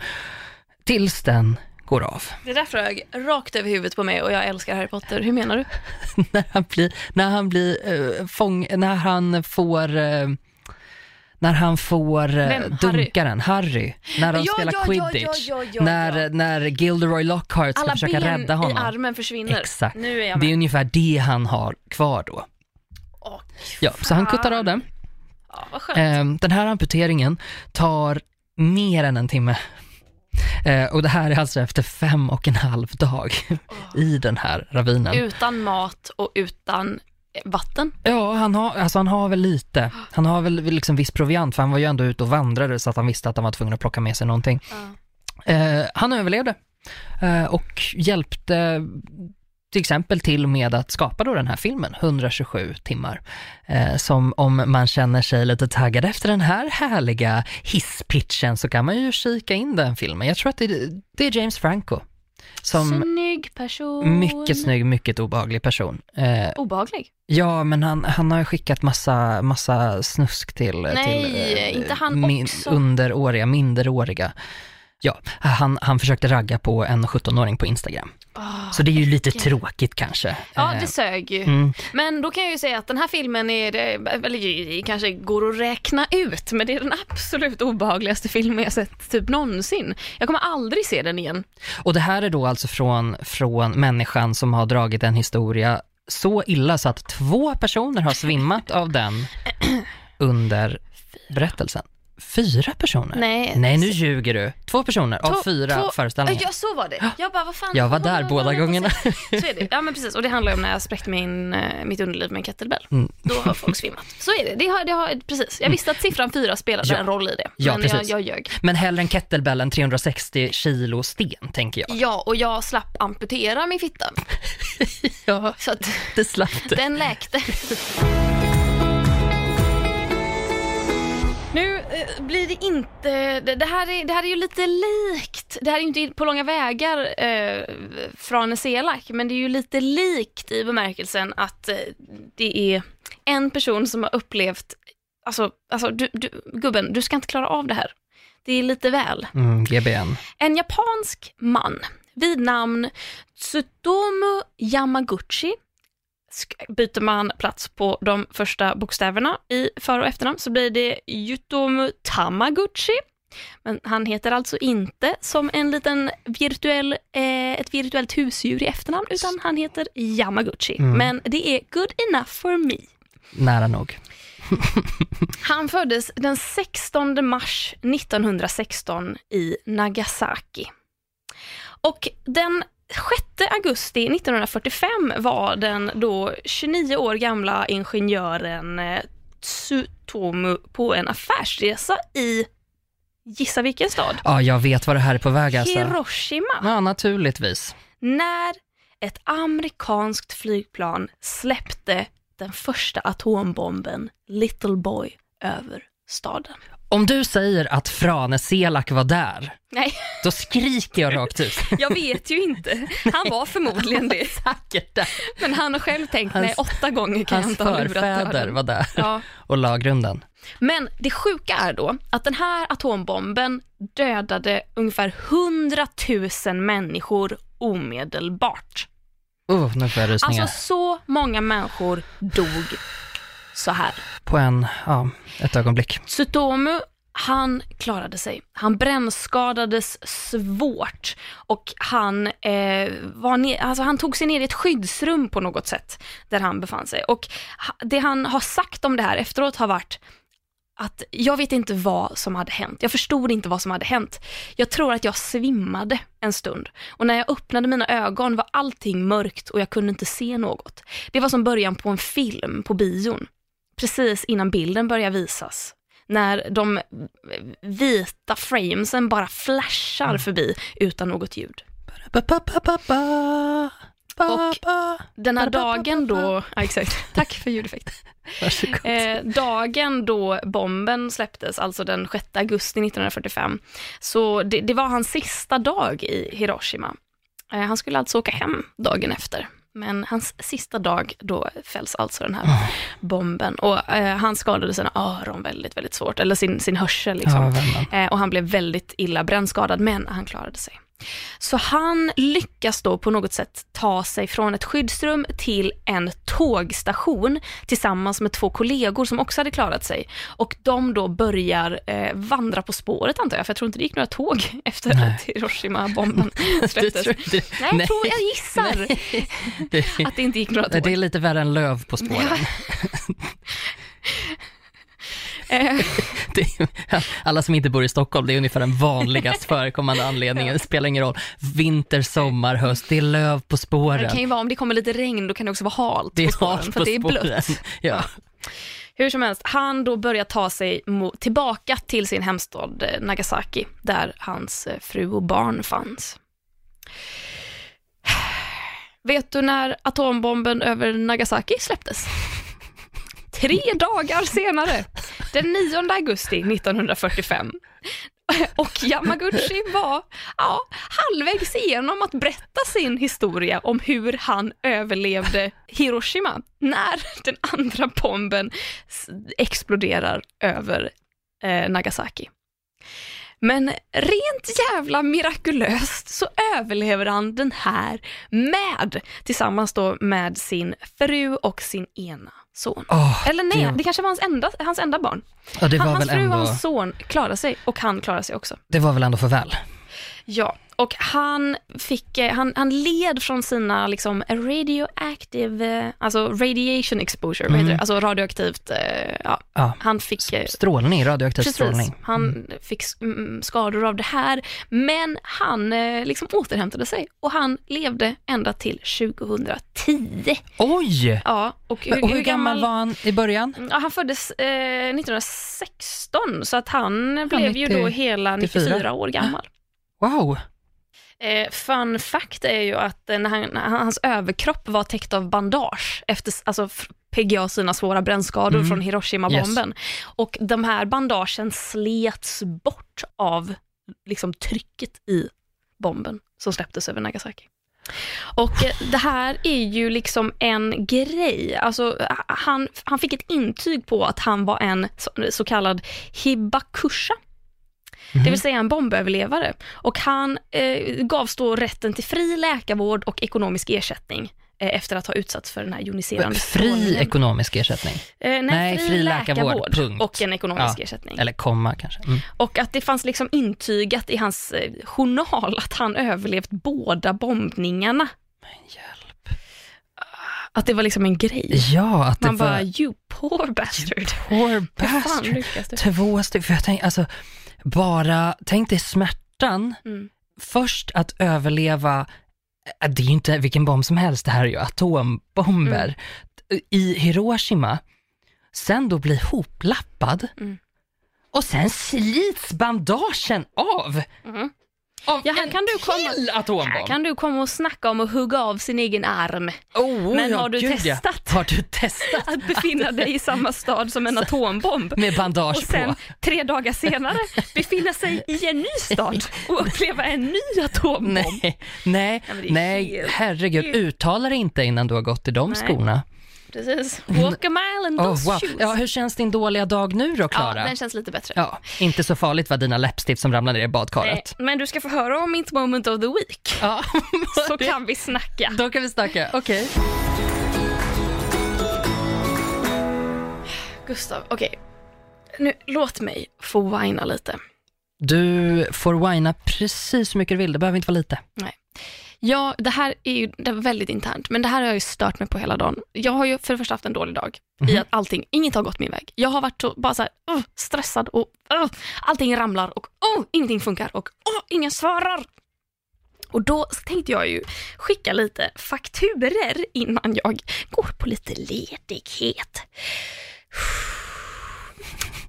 tills den går av. Det där flög rakt över huvudet på mig och jag älskar Harry Potter. Hur menar du? när han blir, när han blir fång, när han får när han får eh, Vem? Harry? dunkaren, Harry, när de Ja, spelar ja, quidditch, ja, när, när Gilderoy Lockhart ska Alla försöka ben rädda i honom. armen försvinner. Exakt. Nu är jag Det är med. ungefär det han har kvar då. Åh, Ja, så han kuttar av den. ja, vad skönt. Eh, den här amputeringen tar mer än en timme. Eh, och det här är alltså efter fem och en halv dag i den här ravinen. Utan mat och utan vatten. Ja, han har, alltså han har väl lite. Han har väl liksom viss proviant, för han var ju ändå ute och vandrade så att han visste att han var tvungen att plocka med sig någonting. Ja. Eh, han överlevde eh, och hjälpte till exempel till med att skapa då den här filmen, 127 timmar. Eh, som om man känner sig lite taggad efter den här härliga hisspitchen så kan man ju kika in den filmen. Jag tror att det, det är James Franco som Snygg person. mycket snygg, mycket obehaglig person. Eh, Obehaglig. Ja, men han, han har skickat massa, massa snusk till, Nej, till inte han också. underåriga, minderåriga. Ja, han, han försökte ragga på en 17-åring på Instagram. Oh, Så det är ju lite tråkigt kanske. Ja, Eh, det sög ju. mm. Men då kan jag ju säga att den här filmen är, det, eller kanske går att räkna ut, men det är den absolut obehagligaste filmen jag sett typ någonsin. Jag kommer aldrig se den igen. Och det här är då alltså från, från människan som har dragit en historia så illa så att två personer har svimmat av den under berättelsen. Fyra personer? Nej. Nej, nu ljuger du. Två personer av fyra två- föreställningar. Ja, så var det. Jag bara, vad fan. Jag var där båda gångerna. Så är det. Ja, men precis. Och det handlar om när jag spräckte min, eh, mitt underliv med en kettlebell. Mm. Då har folk svimmat. Så är det. det, har, det har, precis. Jag visste att siffran fyra spelade Ja. en roll i det. Ja, men jag, jag ljög. Men hellre en kettlebell än 360 kilo sten, tänker jag. Ja, och jag slapp amputera min fitta. Ja, Så att det slapp du. den läkte. Nu eh, blir det inte, det, här är, det här är ju lite likt, det här är ju inte på långa vägar eh, från Selak, men det är ju lite likt i bemärkelsen att eh, det är en person som har upplevt, alltså, alltså du, du, gubben, du ska inte klara av det här. Det är lite väl. Mm, GBN. En japansk man vid namn Tsutomu Yamaguchi Byter man plats på de första bokstäverna i för och efternamn så blir det Yutomu Tamaguchi. Men han heter alltså inte som en liten virtuell, eh, ett virtuellt husdjur i efternamn, utan han heter Yamaguchi. Mm. Men det är good enough for me. Nära nog. Han föddes den 16 mars 1916 i Nagasaki. Och den 6 augusti 1945 var den då 29 år gamla ingenjören eh, Tsutomu på en affärsresa i, gissa vilken stad? Ja, jag vet vad det här är på väg alltså. Hiroshima. Ja, naturligtvis. När ett amerikanskt flygplan släppte den första atombomben Little Boy över staden. Om du säger att Frane Selak var där, Nej, då skriker jag rakt ut. jag vet ju inte. Han var förmodligen det. Säkert där. Men han har själv tänkt, Hans- nej åtta gånger kan jag Hans inte ha lurat förfäder döden. var där Ja. och la grunden. Men det sjuka är då att den här atombomben dödade ungefär 100 000 människor omedelbart. Uh, nu får jag rysningar. Alltså så många människor dog så här. På en, ja, ett ögonblick. Tsutomu, han klarade sig. Han brännskadades svårt och han, eh, var ner, alltså han tog sig ner i ett skyddsrum på något sätt där han befann sig. Och det han har sagt om det här efteråt har varit att jag vet inte vad som hade hänt. Jag förstod inte vad som hade hänt. Jag tror att jag svimmade en stund och när jag öppnade mina ögon var allting mörkt och jag kunde inte se något. Det var som början på en film på bion. Precis innan bilden börjar visas. När de vita framesen bara flashar förbi utan något ljud. Och. Den här dagen då, ja, exakt, tack för ljudeffekt. Varsågod. Eh, dagen då bomben släpptes, alltså den 6 augusti 1945, så det, det var hans sista dag i Hiroshima. Eh, han skulle alltså åka hem dagen efter. Men hans sista dag, då fälls alltså den här bomben. Och eh, han skadade sina öron väldigt, väldigt svårt, eller sin, sin hörsel liksom. Ja. Eh, och han blev väldigt illa brännskadad, men han klarade sig. Så han lyckas då på något sätt ta sig från ett skyddsrum till en tågstation tillsammans med två kollegor som också hade klarat sig. Och de då börjar eh, vandra på spåret antar jag, för jag tror inte det gick några tåg efter Nej. att Hiroshima-bomben släpptes. Nej, jag tror, jag gissar Det, att det inte gick några tåg. det är lite värre än löv på spåren. Eh, Det alla som inte bor i Stockholm, det är ungefär den vanligast förekommande anledningen. Det spelar ingen roll. Vinter, sommar, höst, det är löv på det spåren. kan ju vara, om det kommer lite regn, då kan det också vara halt Det på spåren, halt för på att det är blött. Ja. Hur som helst, han då börjar ta sig tillbaka till sin hemstad eh, Nagasaki, där hans eh, fru och barn fanns. Vet du när atombomben över Nagasaki släpptes? Tre dagar senare, den 9 augusti 1945. Och Yamaguchi var ja, halvvägs igenom att berätta sin historia om hur han överlevde Hiroshima när den andra bomben exploderar över eh, Nagasaki. Men rent jävla mirakulöst så överlever han den här med, tillsammans då med sin fru och sin ena son. Åh, Eller nej, det- det kanske var hans enda, hans enda barn. Ja, Han, hans fru ändå, och hans son klarar sig och han klarar sig också. det var väl ändå för väl? Ja, och han, fick, eh, han, han led från sina liksom radioactive, eh, alltså radiation exposure, vad heter Mm. det? alltså radioaktivt, eh, ja, Ja. han fick Strålning, radioaktiv Precis, strålning. han fick mm, skador av det här, men han liksom återhämtade sig och han levde ända till 2010. Oj! Ja, och hur, och hur gammal var han i början? Ja, han föddes eh, 1916, så att han blev ju 90 då hela 94 94 år gammal. Wow! Eh, fun fact är ju att eh, när han, när hans överkropp var täckt av bandage efter alltså, PGA sina svåra brännskador Mm. från Hiroshima-bomben. Och de här bandagen slets bort av liksom, trycket i bomben som släpptes över Nagasaki. Och eh, det här är ju liksom en grej. Alltså, han, han fick ett intyg på att han var en så, så kallad hibakusha. Mhm. Det vill säga en bomböverlevare. Och han eh, gavs då rätten till fri läkarvård och ekonomisk ersättning eh, efter att ha utsatts för den här joniserande Fri strålningen. ekonomisk ersättning. Eh, nej, Nej, fri, fri läkarvård, läkarvård, punkt. och en ekonomisk Ja, ersättning. Eller komma kanske. Mm. Och att det fanns liksom intygat i hans eh, journal att han överlevt båda bombningarna. Hjälp. Att det var liksom en grej. Ja, att det Man bara, var... you poor bastard. Poor Hur fan bastard. lyckas du? Två stycken, för jag tänker, alltså, bara, tänk dig smärtan, Mm. först att överleva, äh, det är ju inte vilken bomb som helst, det här är ju atombomber, Mm. i Hiroshima, sen då bli hoplappad, Mm. och sen slits bandagen av, Mhm. Av Ja, här en kan du komma- till Här atombomb. kan du komma och snacka om att hugga av sin egen arm. Oh, Men ja, har du gud, ja. testat? Har du testat? Att befinna dig i samma stad som en atombomb. Med bandage Och sen på. tre dagar senare befinna sig i en ny stad och uppleva en ny atombomb. Nej, nej, Ja, nej, herregud, uttala det inte innan du har gått i de Nej. skorna. Precis. Walk a mile in Oh, those wow. shoes. Ja, hur känns din dåliga dag nu då, Ja, Klara? den känns lite bättre. Ja, inte så farligt var dina läppstift som ramlade ner i Nej, badkaret. men du ska få höra om mitt moment of the week. Ja, Så kan vi snacka. då kan vi snacka. Okej. Gustav, okej. Nu, låt mig få whina lite. Du får whina precis hur mycket du vill, det behöver inte vara lite. Ja, det här är ju det är väldigt internt, men det här har jag ju stört mig på hela dagen. Jag har ju för det första haft en dålig dag i Mhm. att allting, inget har gått min väg. Jag har varit så, bara så här, uh, stressad och uh, allting ramlar och uh, ingenting funkar och uh, ingen svarar. Och då tänkte jag ju skicka lite fakturer innan jag går på lite ledighet.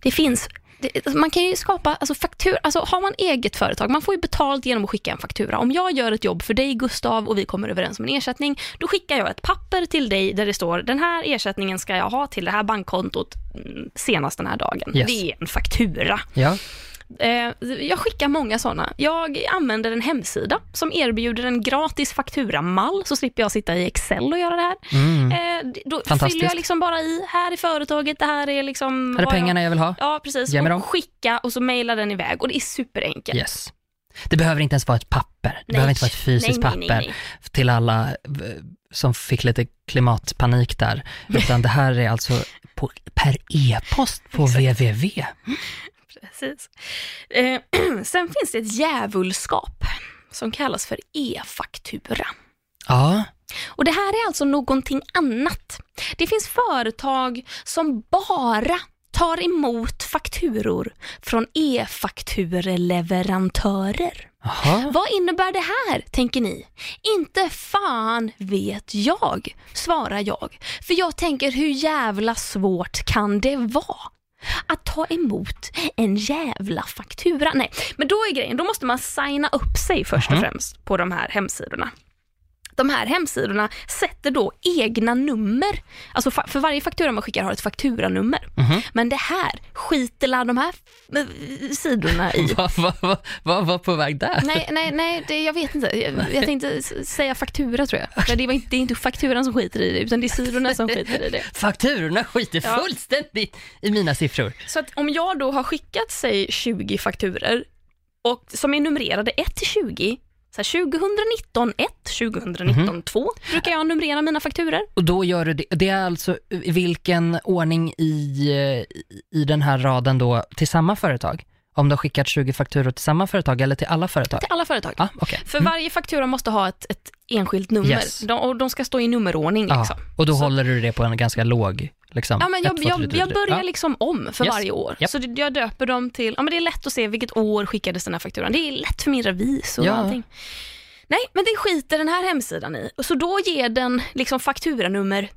Det finns det, man kan ju skapa alltså faktur, alltså har man eget företag, man får ju betalt genom att skicka en faktura. Om jag gör ett jobb för dig Gustav och vi kommer överens om en ersättning, då skickar jag ett papper till dig där det står den här ersättningen ska jag ha till det här bankkontot mm, senast den här dagen. Yes. Det är en faktura. Ja, jag skickar många sådana. Jag använder en hemsida som erbjuder en gratis fakturamall, så slipper jag sitta i Excel och göra det här. mm. Eh, då fyller jag liksom bara i, här är företaget, det här är liksom... Här är vad jag- pengarna jag vill ha. Ja, precis. Ge mig dem. Och skicka och så mailar den iväg och det är superenkelt. Yes. Det behöver inte ens vara ett papper. Det Nej. behöver inte vara ett fysiskt Nej, nej, papper nej. till alla eh, som fick lite klimatpanik där. Utan det här är alltså på, per e-post på www. Precis. Eh, sen finns det ett djävulskap som kallas för e-faktura. Ja, Och Det här är alltså någonting annat. Det finns företag som bara tar emot fakturor från e-faktureleverantörer. Jaha. Vad innebär det här, tänker ni? Inte fan vet jag, svarar jag. För jag tänker, hur jävla svårt kan det vara? Att ta emot en jävla faktura. Nej, men då är grejen, då måste man signa upp sig först och Mhm. främst på de här hemsidorna. De här hemsidorna sätter då egna nummer. Alltså för varje faktura man skickar har ett fakturanummer. Mhm. Men det här skiter de här eh, sidorna i. Vad var på väg där? Nej, nej, nej det, jag vet inte. Jag, jag tänkte säga faktura tror jag. Men det, var inte, det är inte fakturan som skiter i det, utan det är sidorna som skiter i det. Fakturorna skiter Ja. fullständigt i mina siffror. Så att om jag då har skickat, säg 20 fakturer och som är numrerade 1 till 20. Så här 2019 1, 2019 2 brukar jag numrera mina fakturer. Och då gör du det, det är alltså vilken ordning i, i den här raden då till samma företag? Om du har skickat 20 fakturor till samma företag eller till alla företag? Till alla företag. Okej. För Mm. varje faktura måste ha ett, ett enskilt nummer Yes. de, och de ska stå i nummerordning. Liksom. och då Så- håller du det på en ganska låg, liksom? Ja, men ett, jag, två, tre, jag, jag börjar Ja. liksom om för Yes. varje år. Japp. Så jag döper dem till, ja men det är lätt att se vilket år skickades den här fakturan. Det är lätt för min revisor Ja. och allting. Nej, men det skiter den här hemsidan i. Så då ger den liksom fakturanummer.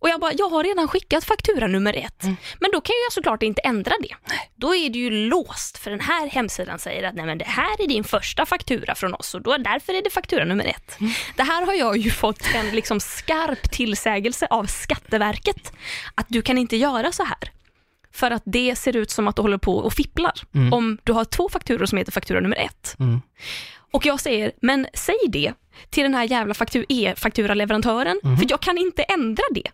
Och jag bara, jag har redan skickat fakturanummer ett. Mm. Men då kan jag såklart inte ändra det. Då är det ju låst, för den här hemsidan säger att nej men det här är din första faktura från oss och då, därför är det fakturanummer ett. Mm. Det här har jag ju fått en liksom skarp tillsägelse av Skatteverket, att du kan inte göra så här. För att det ser ut som att du håller på och fipplar Mm. om du har två fakturor som heter faktura nummer ett. Mm. Och jag säger, men säg det till den här jävla faktu- e-fakturaleverantören, Mhm. för jag kan inte ändra det.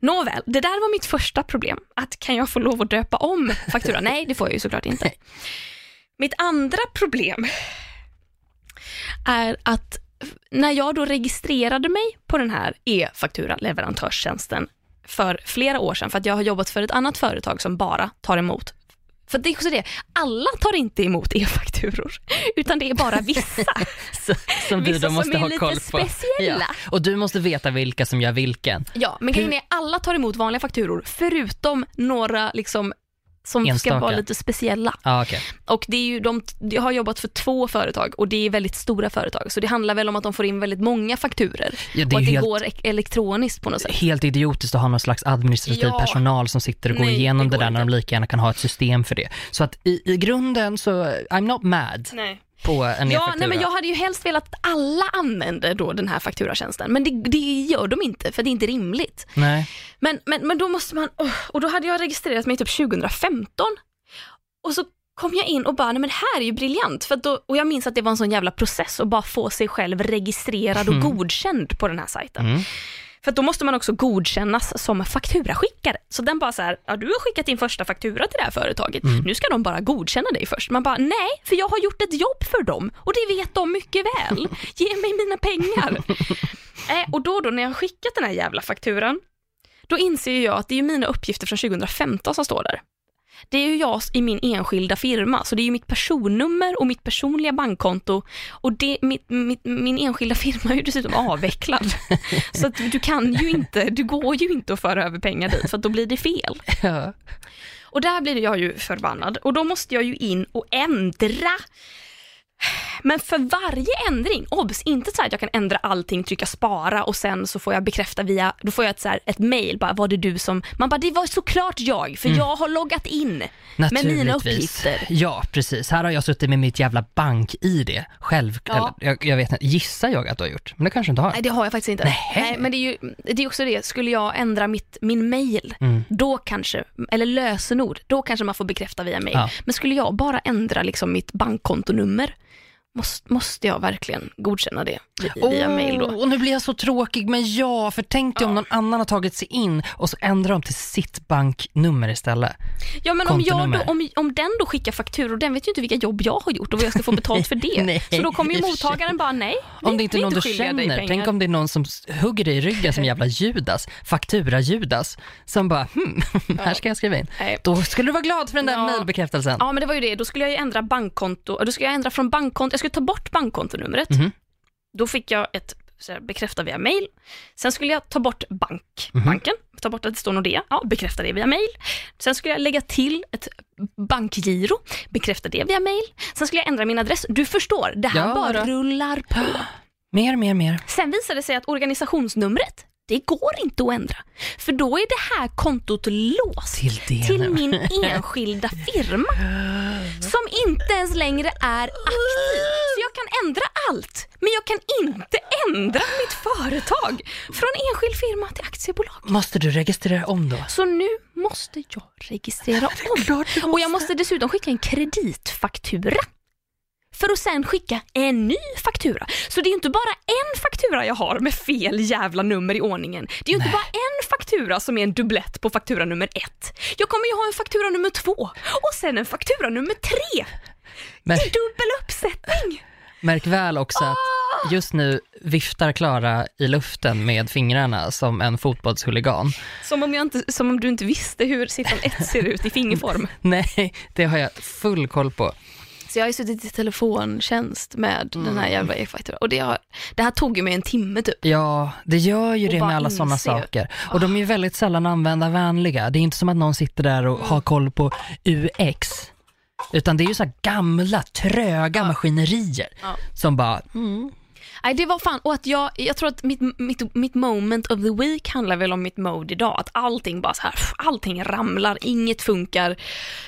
Nåväl, det där var mitt första problem. Att kan jag få lov att döpa om fakturan? Nej, det får jag ju såklart inte. Mitt andra problem är att när jag då registrerade mig på den här e-faktura-leverantörstjänsten för flera år sedan, för att jag har jobbat för ett annat företag som bara tar emot för det är också det, alla tar inte emot e-fakturor, utan det är bara vissa. Som vi Vissa då måste som är ha lite koll på. speciella. Ja. Och du måste veta vilka som gör vilken. Ja, men grejen är alla tar emot vanliga fakturor, förutom några liksom som Enstaka. ska vara lite speciella. Ja, okej. Och det är ju, de, jag har jobbat för två företag och det är väldigt stora företag, så det handlar väl om att de får in väldigt många fakturer Ja, det och att det helt, går ek- elektroniskt på något sätt. helt idiotiskt att ha någon slags administrativ Ja. personal som sitter och går Nej, igenom det det, går där när de inte. lika gärna kan ha ett system för det. Så att i, i grunden så, I'm not mad Nej. På en Ja, e-faktura. nej, men jag hade ju helst velat att alla använde då den här fakturatjänsten, men det, det gör de inte, för det är inte rimligt. Nej. Men, men, men då måste man, och då hade jag registrerat mig typ 2015 och så kom jag in och bara, nej men det här är ju briljant. För då, och jag minns att det var en sån jävla process att bara få sig själv registrerad och godkänd på den här sajten. Mm. För då måste man också godkännas som fakturaskickare. Så den bara så här, ja du har skickat din första faktura till det här företaget, nu ska de bara godkänna dig först. Man bara, nej, för jag har gjort ett jobb för dem och det vet de mycket väl. Ge mig mina pengar. äh, och då, då när jag har skickat den här jävla fakturan, då inser jag att det är mina uppgifter från 2015 som står där. Det är ju jag i min enskilda firma, så det är ju mitt personnummer och mitt personliga bankkonto och det, mitt, mitt, min enskilda firma är ju dessutom avvecklad. Så att du kan ju inte, du går ju inte att föra över pengar dit för då blir det fel. Ja. Och där blir jag ju förbannad och då måste jag ju in och ändra. Men för varje ändring, obs, inte så att jag kan ändra allting, trycka spara och sen så får jag bekräfta via, då får jag ett, så här, ett mail, bara var det du som, man bara det var såklart jag, för jag har loggat in med mina uppgifter. Ja, precis. Här har jag suttit med mitt jävla bank-id själv. Ja. Eller, jag, jag vet inte, gissar jag att du har gjort, men det kanske inte har. Nej det har jag faktiskt inte. Nähä. Nej, men det är ju det är också det, skulle jag ändra mitt, min mail, Mm. då kanske, eller lösenord, då kanske man får bekräfta via mail. Ja. Men skulle jag bara ändra liksom mitt bankkontonummer, måste, måste jag verkligen godkänna det vi- via mail då? Och nu blir jag så tråkig, men ja, för tänk dig om någon annan har tagit sig in och så ändrar de till sitt banknummer istället. Ja men om, jag då, om, om den då skickar fakturor, den vet ju inte vilka jobb jag har gjort och vad jag ska få betalt för det. Nej, så då kommer ju mottagaren bara nej, vi, Om det inte är någon du känner, tänk om det är någon som hugger dig i ryggen som jävla Judas, faktura-Judas, som bara hmm, här ska jag skriva in. Nej. Då skulle du vara glad för den där Ja. mailbekräftelsen. Ja men det var ju det, då skulle jag ju ändra bankkonto, då skulle jag ändra från bankkonto, skulle ta bort bankkontonumret. Mhm. Då fick jag ett här, bekräfta via mail. Sen skulle jag ta bort bank, Mhm. banken, ta bort att det står Nordea, ja, bekräfta det via mail. Sen skulle jag lägga till ett bankgiro, bekräfta det via mail. Sen skulle jag ändra min adress. Du förstår, det här Ja, bara då. rullar på. Mer, mer, mer. Sen visade det sig att organisationsnumret, det går inte att ändra. För då är det här kontot låst Till till min enskilda firma som inte ens längre är aktiv. Så jag kan ändra allt, men jag kan inte ändra mitt företag från enskild firma till aktiebolag. Måste du registrera om då? Så nu måste jag registrera om. Och jag måste dessutom skicka en kreditfaktura. För att sen skicka en ny faktura. Så det är inte bara en faktura jag har med fel jävla nummer i ordningen. Det är inte bara en faktura som är en dubblett på faktura nummer ett. Jag kommer ju ha en faktura nummer två och sen en faktura nummer tre. Men- I dubbel uppsättning. Märk väl också att just nu viftar Klara i luften med fingrarna som en fotbollshuligan. Som om, jag inte, som om du inte visste hur siffran ett ser ut i fingerform. Nej, det har jag full koll på. Så jag har ju suttit i telefontjänst med den här jävla e-fakturan och det, har, det här tog ju mig en timme typ. Ja, det gör ju Och det med alla sådana saker. Och de är ju väldigt sällan användarvänliga. Det är inte som att någon sitter där och har koll på UX. Utan det är ju så gamla, tröga maskinerier Ja. som bara, mm, Nej, det var fan, och att jag, jag tror att mitt, mitt, mitt moment of the week handlar väl om mitt mode idag, att allting bara så här, allting ramlar, inget funkar.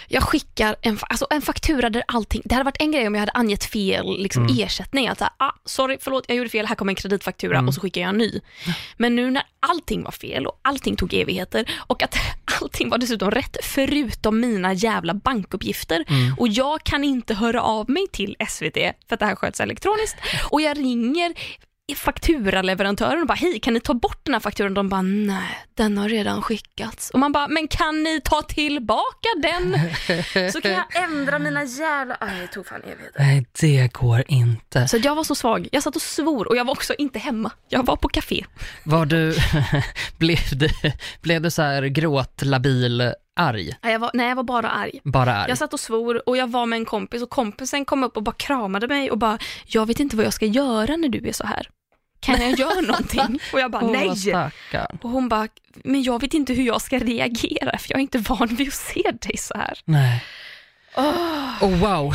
Jag skickar en, alltså en faktura där allting, det hade varit en grej om jag hade angett fel liksom, ersättning, att så här, ah, sorry, förlåt, jag gjorde fel, här kommer en kreditfaktura och så skickar jag en ny. Men nu när allting var fel och allting tog evigheter och att allting var dessutom rätt förutom mina jävla bankuppgifter. Och jag kan inte höra av mig till SVT för att det här sköts elektroniskt. Och jag ringer fakturaleverantören och bara hej kan ni ta bort den här fakturan? De bara nej den har redan skickats och man bara men kan ni ta tillbaka den? Så kan jag ändra mina jävla, aj det tog fan evigheter. nej det går inte. Så jag var så svag, jag satt och svor och jag var också inte hemma, jag var på café. Var du, blev du, blev du så här gråtlabil, arg? Nej jag var, nej, jag var bara arg. Bara arg? Jag satt och svor och jag var med en kompis och kompisen kom upp och bara kramade mig och bara, jag vet inte vad jag ska göra när du är så här. Kan jag göra någonting? Och jag bara, nej. Och hon bara, men jag vet inte hur jag ska reagera för jag är inte van vid att se dig så här. Nej. Oh, wow.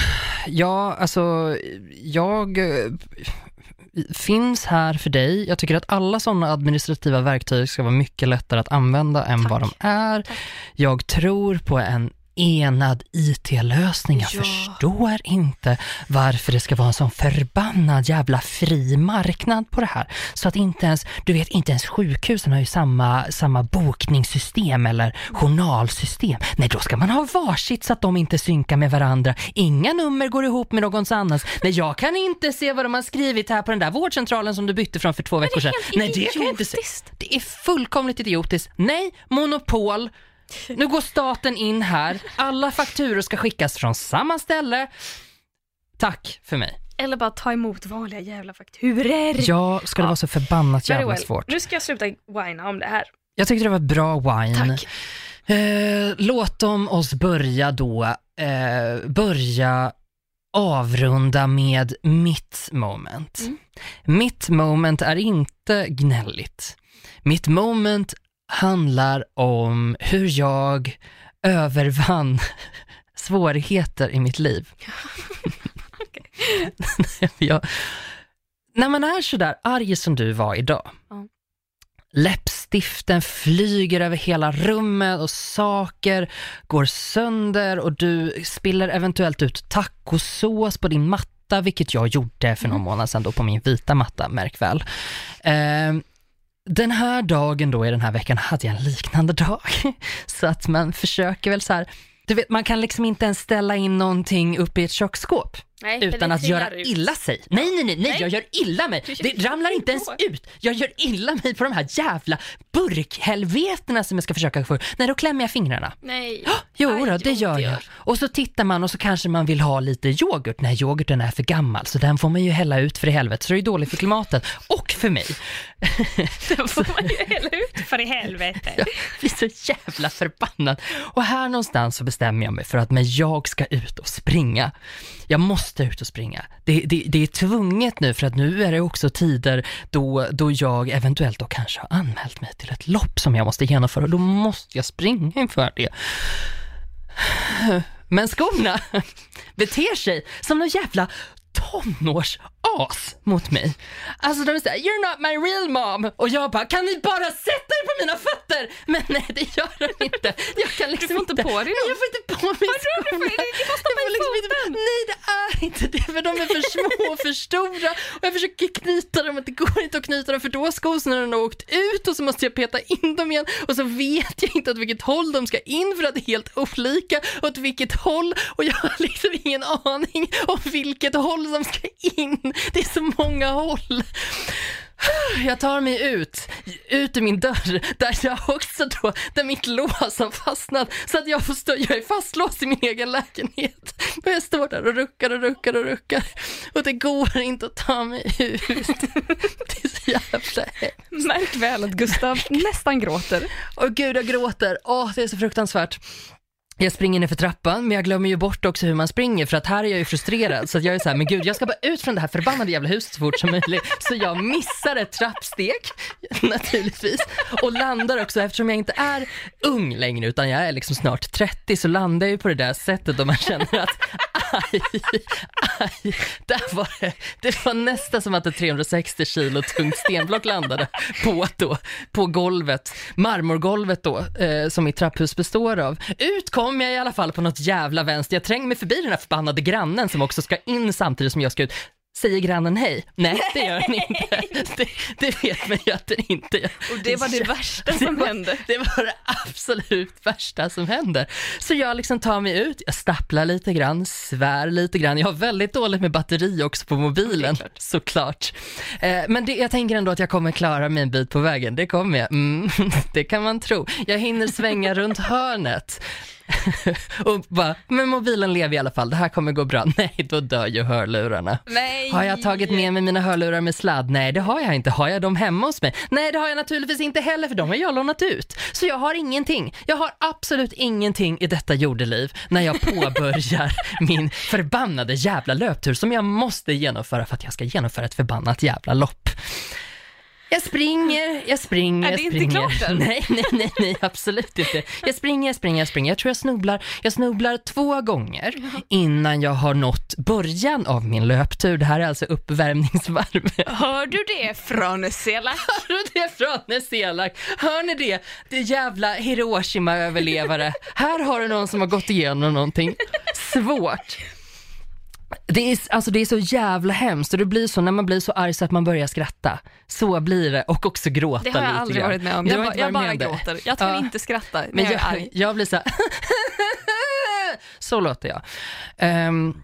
Ja, alltså, jag finns här för dig. Jag tycker att alla sådana administrativa verktyg ska vara mycket lättare att använda än Tack. vad de är. Tack. Jag tror på en enad IT-lösning. Jag Ja. förstår inte varför det ska vara en sån förbannad jävla fri marknad på det här. Så att inte ens, du vet, inte ens sjukhusen har ju samma, samma bokningssystem eller journalsystem. Nej, då ska man ha varsitt så att de inte synkar med varandra. Inga nummer går ihop med någons annans. Nej, jag kan inte se vad de har skrivit här på den där vårdcentralen som du bytte från för två veckor sedan. Nej, det kan jag inte se. Det är fullkomligt idiotiskt. Nej, monopol. Nu går staten in här. Alla fakturor ska skickas från samma ställe. Tack för mig. Eller bara ta emot vanliga jävla fakturer. Ja, ska det vara så förbannat Very jävla well. svårt. Nu ska jag sluta whina om det här. Jag tyckte det var ett bra wine. Tack. Eh, låt dem oss börja då, eh, börja avrunda med mitt moment. Mm. Mitt moment är inte gnälligt. Mitt moment handlar om hur jag övervann svårigheter i mitt liv. jag, när man är sådär arg som du var idag, Ja. läppstiften flyger över hela rummet och saker går sönder och du spiller eventuellt ut tacosås på din matta, vilket jag gjorde för någon månad sedan då på min vita matta, märk väl. Eh, den här dagen då i den här veckan hade jag en liknande dag. Så att man försöker väl så här, du vet man kan liksom inte ens ställa in någonting uppe i ett köksskåp Nej, utan att göra ut. illa sig. Nej, nej, nej, nej, jag gör illa mig. Det ramlar inte ens ut. Jag gör illa mig på de här jävla burkhelvetena som jag ska försöka få Nej, då klämmer jag fingrarna. Nej. Jo, Aj, då, det gör jag. Och så tittar man och så kanske man vill ha lite yoghurt. Nej, yoghurten är för gammal, så den får man ju hälla ut för i helvete, så det är dåligt för klimatet. Och för mig. Då får man ju hälla ut för i helvete. Jag blir så jävla förbannad. Och här någonstans så bestämmer jag mig för att när jag ska ut och springa, jag måste ut och springa. Det, det, det är tvunget nu för att nu är det också tider då, då jag eventuellt då kanske har anmält mig till ett lopp som jag måste genomföra och då måste jag springa inför det. Men skorna beter sig som någon jävla tonårsas mot mig. Alltså de säger “You're not my real mom” och jag bara “Kan ni bara sätta er på mina fötter?” Men nej, det gör de inte. Jag kan liksom Du får inte på dig dem. jag får inte på mig du får- skorna. du Jag ha får i liksom inte- foten. Nej, det är inte det, för de är för små och för stora och jag försöker knyta dem, men det går inte att knyta dem för då har skosnörena åkt ut och så måste jag peta in dem igen och så vet jag inte åt vilket håll de ska in för att det är helt olika åt vilket håll och jag har liksom ingen aning om vilket håll som ska in. Det är så många håll. Jag tar mig ut, ut ur min dörr, där jag också då, där mitt lås har fastnat, så att jag får stå, jag är fastlåst i min egen lägenhet. Och jag står där och ruckar och ruckar och ruckar. Och det går inte att ta mig ut. Det är så jävla hemskt. Märk väl att Gustav nästan gråter. Åh gud, jag gråter. Åh, det är så fruktansvärt. Jag springer ner för trappan, men jag glömmer ju bort också hur man springer, för att här är jag ju frustrerad. Så att jag är så här, men gud, jag ska bara ut från det här förbannade jävla huset så fort som möjligt. Så jag missar ett trappsteg, naturligtvis, och landar också, eftersom jag inte är ung längre, utan jag är liksom snart 30, så landar jag ju på det där sättet och man känner att aj, aj, där var det, det var nästan som att ett 360 kilo tungt stenblock landade på, då, på golvet, marmorgolvet då, eh, som mitt trapphus består av. Ut kom jag i alla fall på något jävla vänster, jag tränger mig förbi den här förbannade grannen som också ska in samtidigt som jag ska ut. Säger grannen hej? Nej, det gör den inte. Det, det vet man ju att den inte gör. Och det var det värsta som var- hände. Det var det absolut värsta som händer. Så jag liksom tar mig ut, jag stapplar lite grann, svär lite grann. Jag har väldigt dåligt med batteri också på mobilen, klart. såklart. Eh, men det, jag tänker ändå att jag kommer klara mig en bit på vägen, det kommer jag. Mm, det kan man tro. Jag hinner svänga runt hörnet. och bara, men mobilen lever i alla fall, det här kommer gå bra. Nej, då dör ju hörlurarna. Nej. Har jag tagit med mig mina hörlurar med sladd? Nej, det har jag inte. Har jag dem hemma hos mig? Nej, det har jag naturligtvis inte heller, för de har jag lånat ut. Så jag har ingenting. Jag har absolut ingenting i detta jordeliv när jag påbörjar min förbannade jävla löptur som jag måste genomföra för att jag ska genomföra ett förbannat jävla lopp. Jag springer, jag springer, Är jag det inte springer. klart än? Nej, nej, nej, nej, absolut inte. Jag springer, jag springer, jag springer. Jag tror jag snubblar, jag snubblar två gånger innan jag har nått början av min löptur. Det här är alltså uppvärmningsvarv. Hör du det från Selak? Hör du det från Selak? Hör ni det? Det är jävla Hiroshima-överlevare. Här har du någon som har gått igenom någonting svårt. Det är, alltså det är så jävla hemskt och det blir så när man blir så arg så att man börjar skratta. Så blir det och också gråta Det har jag lite aldrig grann. varit med om. Jag, har ba, inte jag med bara gråter. Jag kan Ja. inte skratta när Men jag är jag, arg. jag blir så här, så låter jag. Ehm,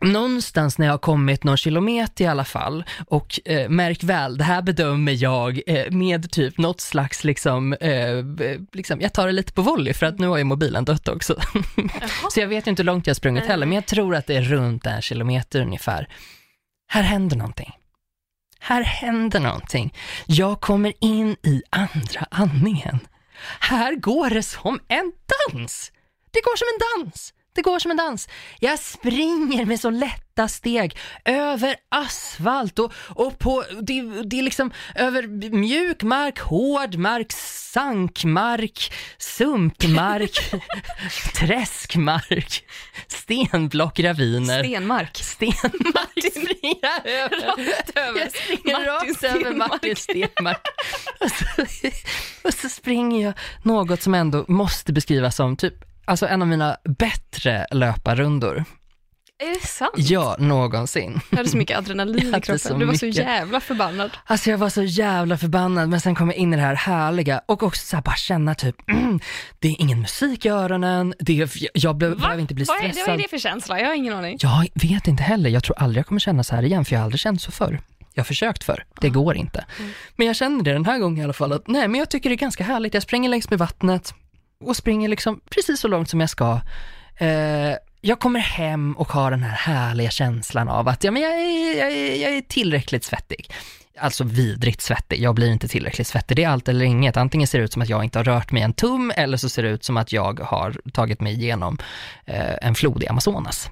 Någonstans när jag har kommit någon kilometer i alla fall och eh, märk väl, det här bedömer jag eh, med typ något slags liksom, eh, b- liksom, jag tar det lite på volley för att nu har ju mobilen dött också. Så jag vet ju inte hur långt jag har sprungit heller, men jag tror att det är runt en kilometer ungefär. Här händer någonting. Här händer någonting. Jag kommer in i andra andningen. Här går det som en dans. Det går som en dans. Det går som en dans. Jag springer med så lätta steg över asfalt och, och på, det, det är liksom över mjuk mark, hård mark, sankmark, sumpmark, träskmark, stenblock, raviner. Stenmark. Stenmark springer jag över. Över. Jag springer Martin rakt över. Martin Stenmark. Och så, och så springer jag något som ändå måste beskrivas som typ, alltså en av mina bättre löparrundor. Är det sant? Ja, någonsin. Jag hade så mycket adrenalin i kroppen. Du var så mycket. jävla förbannad. Alltså jag var så jävla förbannad, men sen kom jag in i det här härliga och också så här bara känna typ, mm, det är ingen musik i öronen, det är, jag be- behöver inte bli Vad är, stressad. vad är det för känsla? Jag har ingen aning. Jag vet inte heller, jag tror aldrig jag kommer känna så här igen, för jag har aldrig känt så förr. Jag har försökt förr, det går inte. Men jag känner det den här gången i alla fall, att nej men jag tycker det är ganska härligt, jag springer längs med vattnet och springer liksom precis så långt som jag ska. Eh, jag kommer hem och har den här härliga känslan av att ja, men jag, är, jag, är, jag är tillräckligt svettig. Alltså vidrigt svettig, jag blir inte tillräckligt svettig. Det är allt eller inget. Antingen ser det ut som att jag inte har rört mig en tum eller så ser det ut som att jag har tagit mig igenom eh, en flod i Amazonas.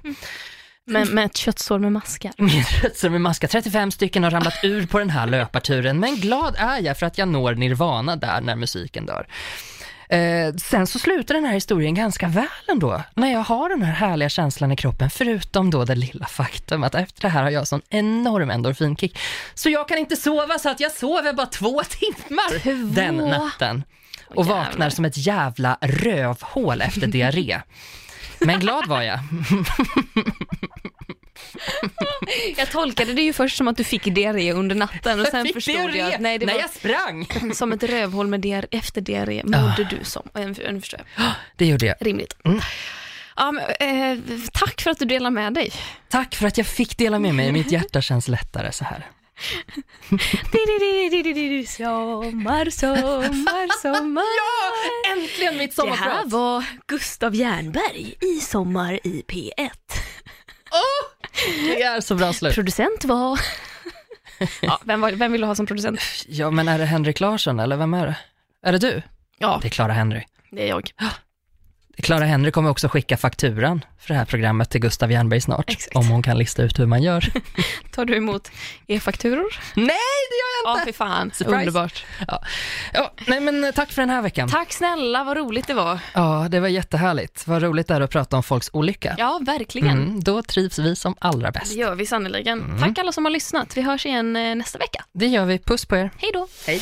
Men med ett köttsår med maskar. Min rötsel med maska, 35 stycken har ramlat ur på den här löparturen, men glad är jag för att jag når nirvana där när musiken dör. Eh, sen så slutar den här historien ganska väl ändå, när jag har den här härliga känslan i kroppen, förutom då det lilla faktum att efter det här har jag sån enorm endorfinkick. Så jag kan inte sova så att jag sover bara två timmar Två? den natten. Och Åh, vaknar som ett jävla rövhål efter diarré. Men glad var jag. Jag tolkade det ju först som att du fick diarré under natten och sen förstod diarré jag att nej, det när var jag sprang. som ett rövhål med diarré, efter diarré mådde du som. Nu förstår jag. Det gjorde jag. Rimligt. Mm. Ja, men, eh, tack för att du delar med dig. Tack för att jag fick dela med mig, mitt hjärta känns lättare så här. Sommar, sommar, sommar. Ja, äntligen mitt Det här sommarprat! var Gustav Jernberg i Sommar i P1. Det är så bra slut. Producent var... ja, vem, var, vem vill du ha som producent? Ja, men är det Henrik Larsson eller vem är det? Är det du? Ja, Det är Clara Henry. det är jag. Clara Henry kommer också skicka fakturan för det här programmet till Gustav Jernberg snart. Exakt. Om hon kan lista ut hur man gör. Tar du emot e-fakturor? Nej, det gör jag Ja, inte! fy fan. Surprise. Underbart. Ja, nej men eh, tack för den här veckan. Tack snälla, vad roligt det var. Ja, det var jättehärligt. Vad roligt det är att prata om folks olycka. Ja, verkligen. Mm, då trivs vi som allra bäst. Det gör vi sannerligen. Mm. Tack alla som har lyssnat. Vi hörs igen eh, nästa vecka. Det gör vi. Puss på er. Hej då. Hej.